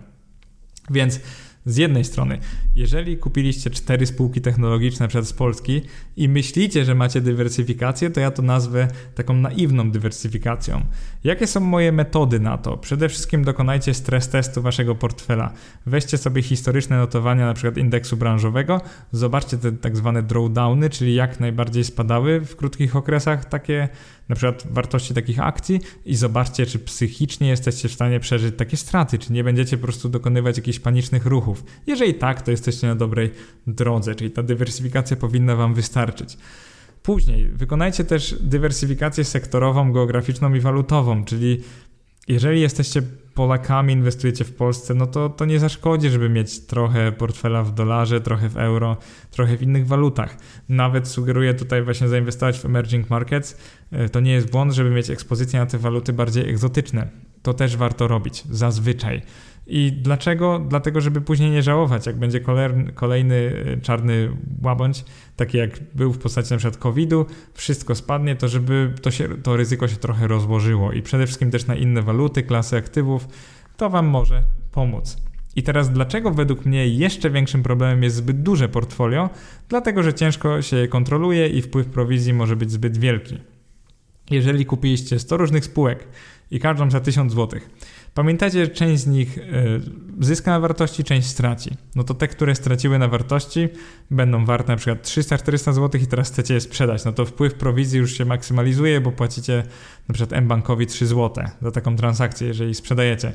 Więc z jednej strony, jeżeli kupiliście cztery spółki technologiczne, na przykład z Polski, i myślicie, że macie dywersyfikację, to ja to nazwę taką naiwną dywersyfikacją. Jakie są moje metody na to? Przede wszystkim dokonajcie stres testu waszego portfela. Weźcie sobie historyczne notowania, przykład indeksu branżowego, zobaczcie te tak zwane drawdowny, czyli jak najbardziej spadały w krótkich okresach takie na przykład wartości takich akcji i zobaczcie, czy psychicznie jesteście w stanie przeżyć takie straty, czy nie będziecie po prostu dokonywać jakichś panicznych ruchów. Jeżeli tak, to jesteście na dobrej drodze, czyli ta dywersyfikacja powinna Wam wystarczyć. Później wykonajcie też dywersyfikację sektorową, geograficzną i walutową, czyli jeżeli jesteście Polakami, inwestujecie w Polsce, no to, to nie zaszkodzi, żeby mieć trochę portfela w dolarze, trochę w euro, trochę w innych walutach. Nawet sugeruję tutaj właśnie zainwestować w emerging markets. E, to nie jest błąd, żeby mieć ekspozycję na te waluty bardziej egzotyczne. To też warto robić, zazwyczaj. I dlaczego? Dlatego, żeby później nie żałować, jak będzie kolejny e, czarny łabędź, taki jak był w postaci na przykład COVID-u, wszystko spadnie, to żeby to, się, to ryzyko się trochę rozłożyło i przede wszystkim też na inne waluty, klasy aktywów, to Wam może pomóc. I teraz dlaczego według mnie jeszcze większym problemem jest zbyt duże portfolio? Dlatego, że ciężko się je kontroluje i wpływ prowizji może być zbyt wielki. Jeżeli kupiliście 100 różnych spółek i każdą za 1000 zł, Pamiętajcie, że część z nich e, zyska na wartości, część straci. No to te, które straciły na wartości, będą warte na przykład 300-400 zł i teraz chcecie je sprzedać. No to wpływ prowizji już się maksymalizuje, bo płacicie na przykład mBankowi 3 zł za taką transakcję, jeżeli sprzedajecie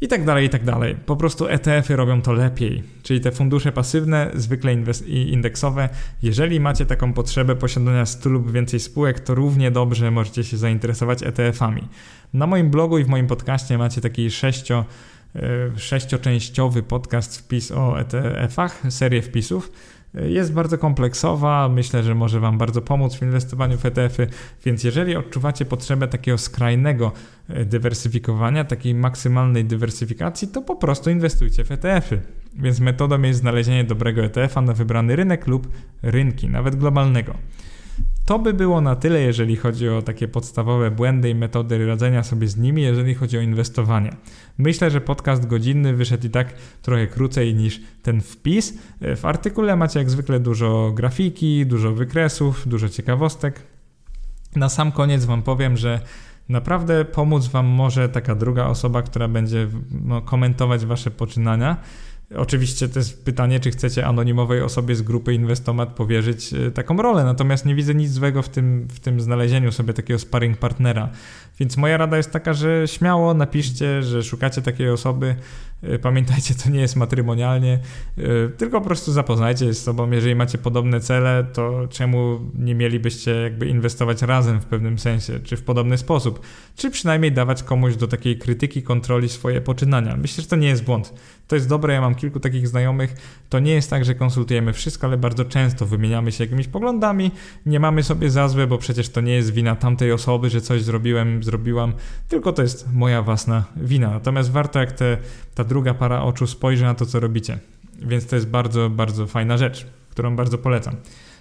i tak dalej, i tak dalej. Po prostu ETF-y robią to lepiej, czyli te fundusze pasywne, zwykle indeksowe. Jeżeli macie taką potrzebę posiadania 100 lub więcej spółek, to równie dobrze możecie się zainteresować ETF-ami. Na moim blogu i w moim podcaście macie taki sześcio, e, sześcioczęściowy podcast wpis o ETF-ach, serię wpisów jest bardzo kompleksowa, myślę, że może Wam bardzo pomóc w inwestowaniu w ETF-y, więc jeżeli odczuwacie potrzebę takiego skrajnego e, dywersyfikowania, takiej maksymalnej dywersyfikacji, to po prostu inwestujcie w ETF-y. Więc metodą jest znalezienie dobrego ETF-a na wybrany rynek lub rynki, nawet globalnego. To by było na tyle, jeżeli chodzi o takie podstawowe błędy i metody radzenia sobie z nimi, jeżeli chodzi o inwestowanie. Myślę, że podcast godzinny wyszedł i tak trochę krócej niż ten wpis. W artykule macie jak zwykle dużo grafiki, dużo wykresów, dużo ciekawostek. Na sam koniec Wam powiem, że naprawdę pomóc Wam może taka druga osoba, która będzie no, komentować Wasze poczynania Oczywiście to jest pytanie, czy chcecie anonimowej osobie z grupy Inwestomat powierzyć e, taką rolę, natomiast nie widzę nic złego w tym, w tym znalezieniu sobie takiego sparring partnera. Więc moja rada jest taka, że śmiało napiszcie, że szukacie takiej osoby. E, pamiętajcie, to nie jest matrymonialnie, e, tylko po prostu zapoznajcie się z sobą. Jeżeli macie podobne cele, to czemu nie mielibyście jakby inwestować razem w pewnym sensie, czy w podobny sposób, czy przynajmniej dawać komuś do takiej krytyki, kontroli swoje poczynania. Myślę, że to nie jest błąd. To jest dobre, ja mam kilku takich znajomych. To nie jest tak, że konsultujemy wszystko, ale bardzo często wymieniamy się jakimiś poglądami. Nie mamy sobie za złe, bo przecież to nie jest wina tamtej osoby, że coś zrobiłem, zrobiłam, tylko to jest moja własna wina. Natomiast warto, jak te, ta druga para oczu spojrzy na to, co robicie. Więc to jest bardzo, bardzo fajna rzecz, którą bardzo polecam.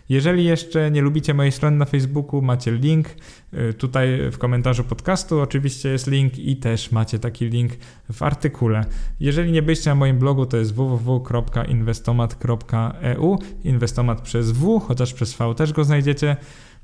Jeżeli jeszcze nie lubicie mojej strony na Facebooku, macie link y, tutaj w komentarzu podcastu. Oczywiście jest link i też macie taki link w artykule. Jeżeli nie byliście na moim blogu, to jest www.inwestomat.eu. Inwestomat przez W, chociaż przez V też go znajdziecie.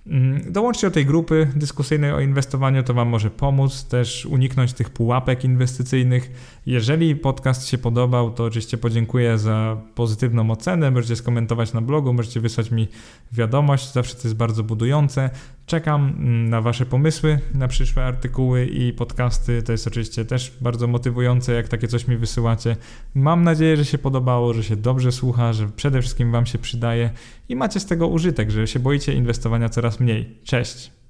Mm, dołączcie do tej grupy dyskusyjnej o inwestowaniu, to Wam może pomóc też uniknąć tych pułapek inwestycyjnych. Jeżeli podcast się podobał, to oczywiście podziękuję za pozytywną ocenę. Możecie skomentować na blogu, możecie wysłać mi wiadomość, zawsze to jest bardzo budujące. Czekam mm, na Wasze pomysły na przyszłe artykuły i podcasty. To jest oczywiście też bardzo motywujące, jak takie coś mi wysyłacie. Mam nadzieję, że się podobało, że się dobrze słucha, że przede wszystkim Wam się przydaje i macie z tego użytek, że się boicie inwestowania coraz mniej. Cześć!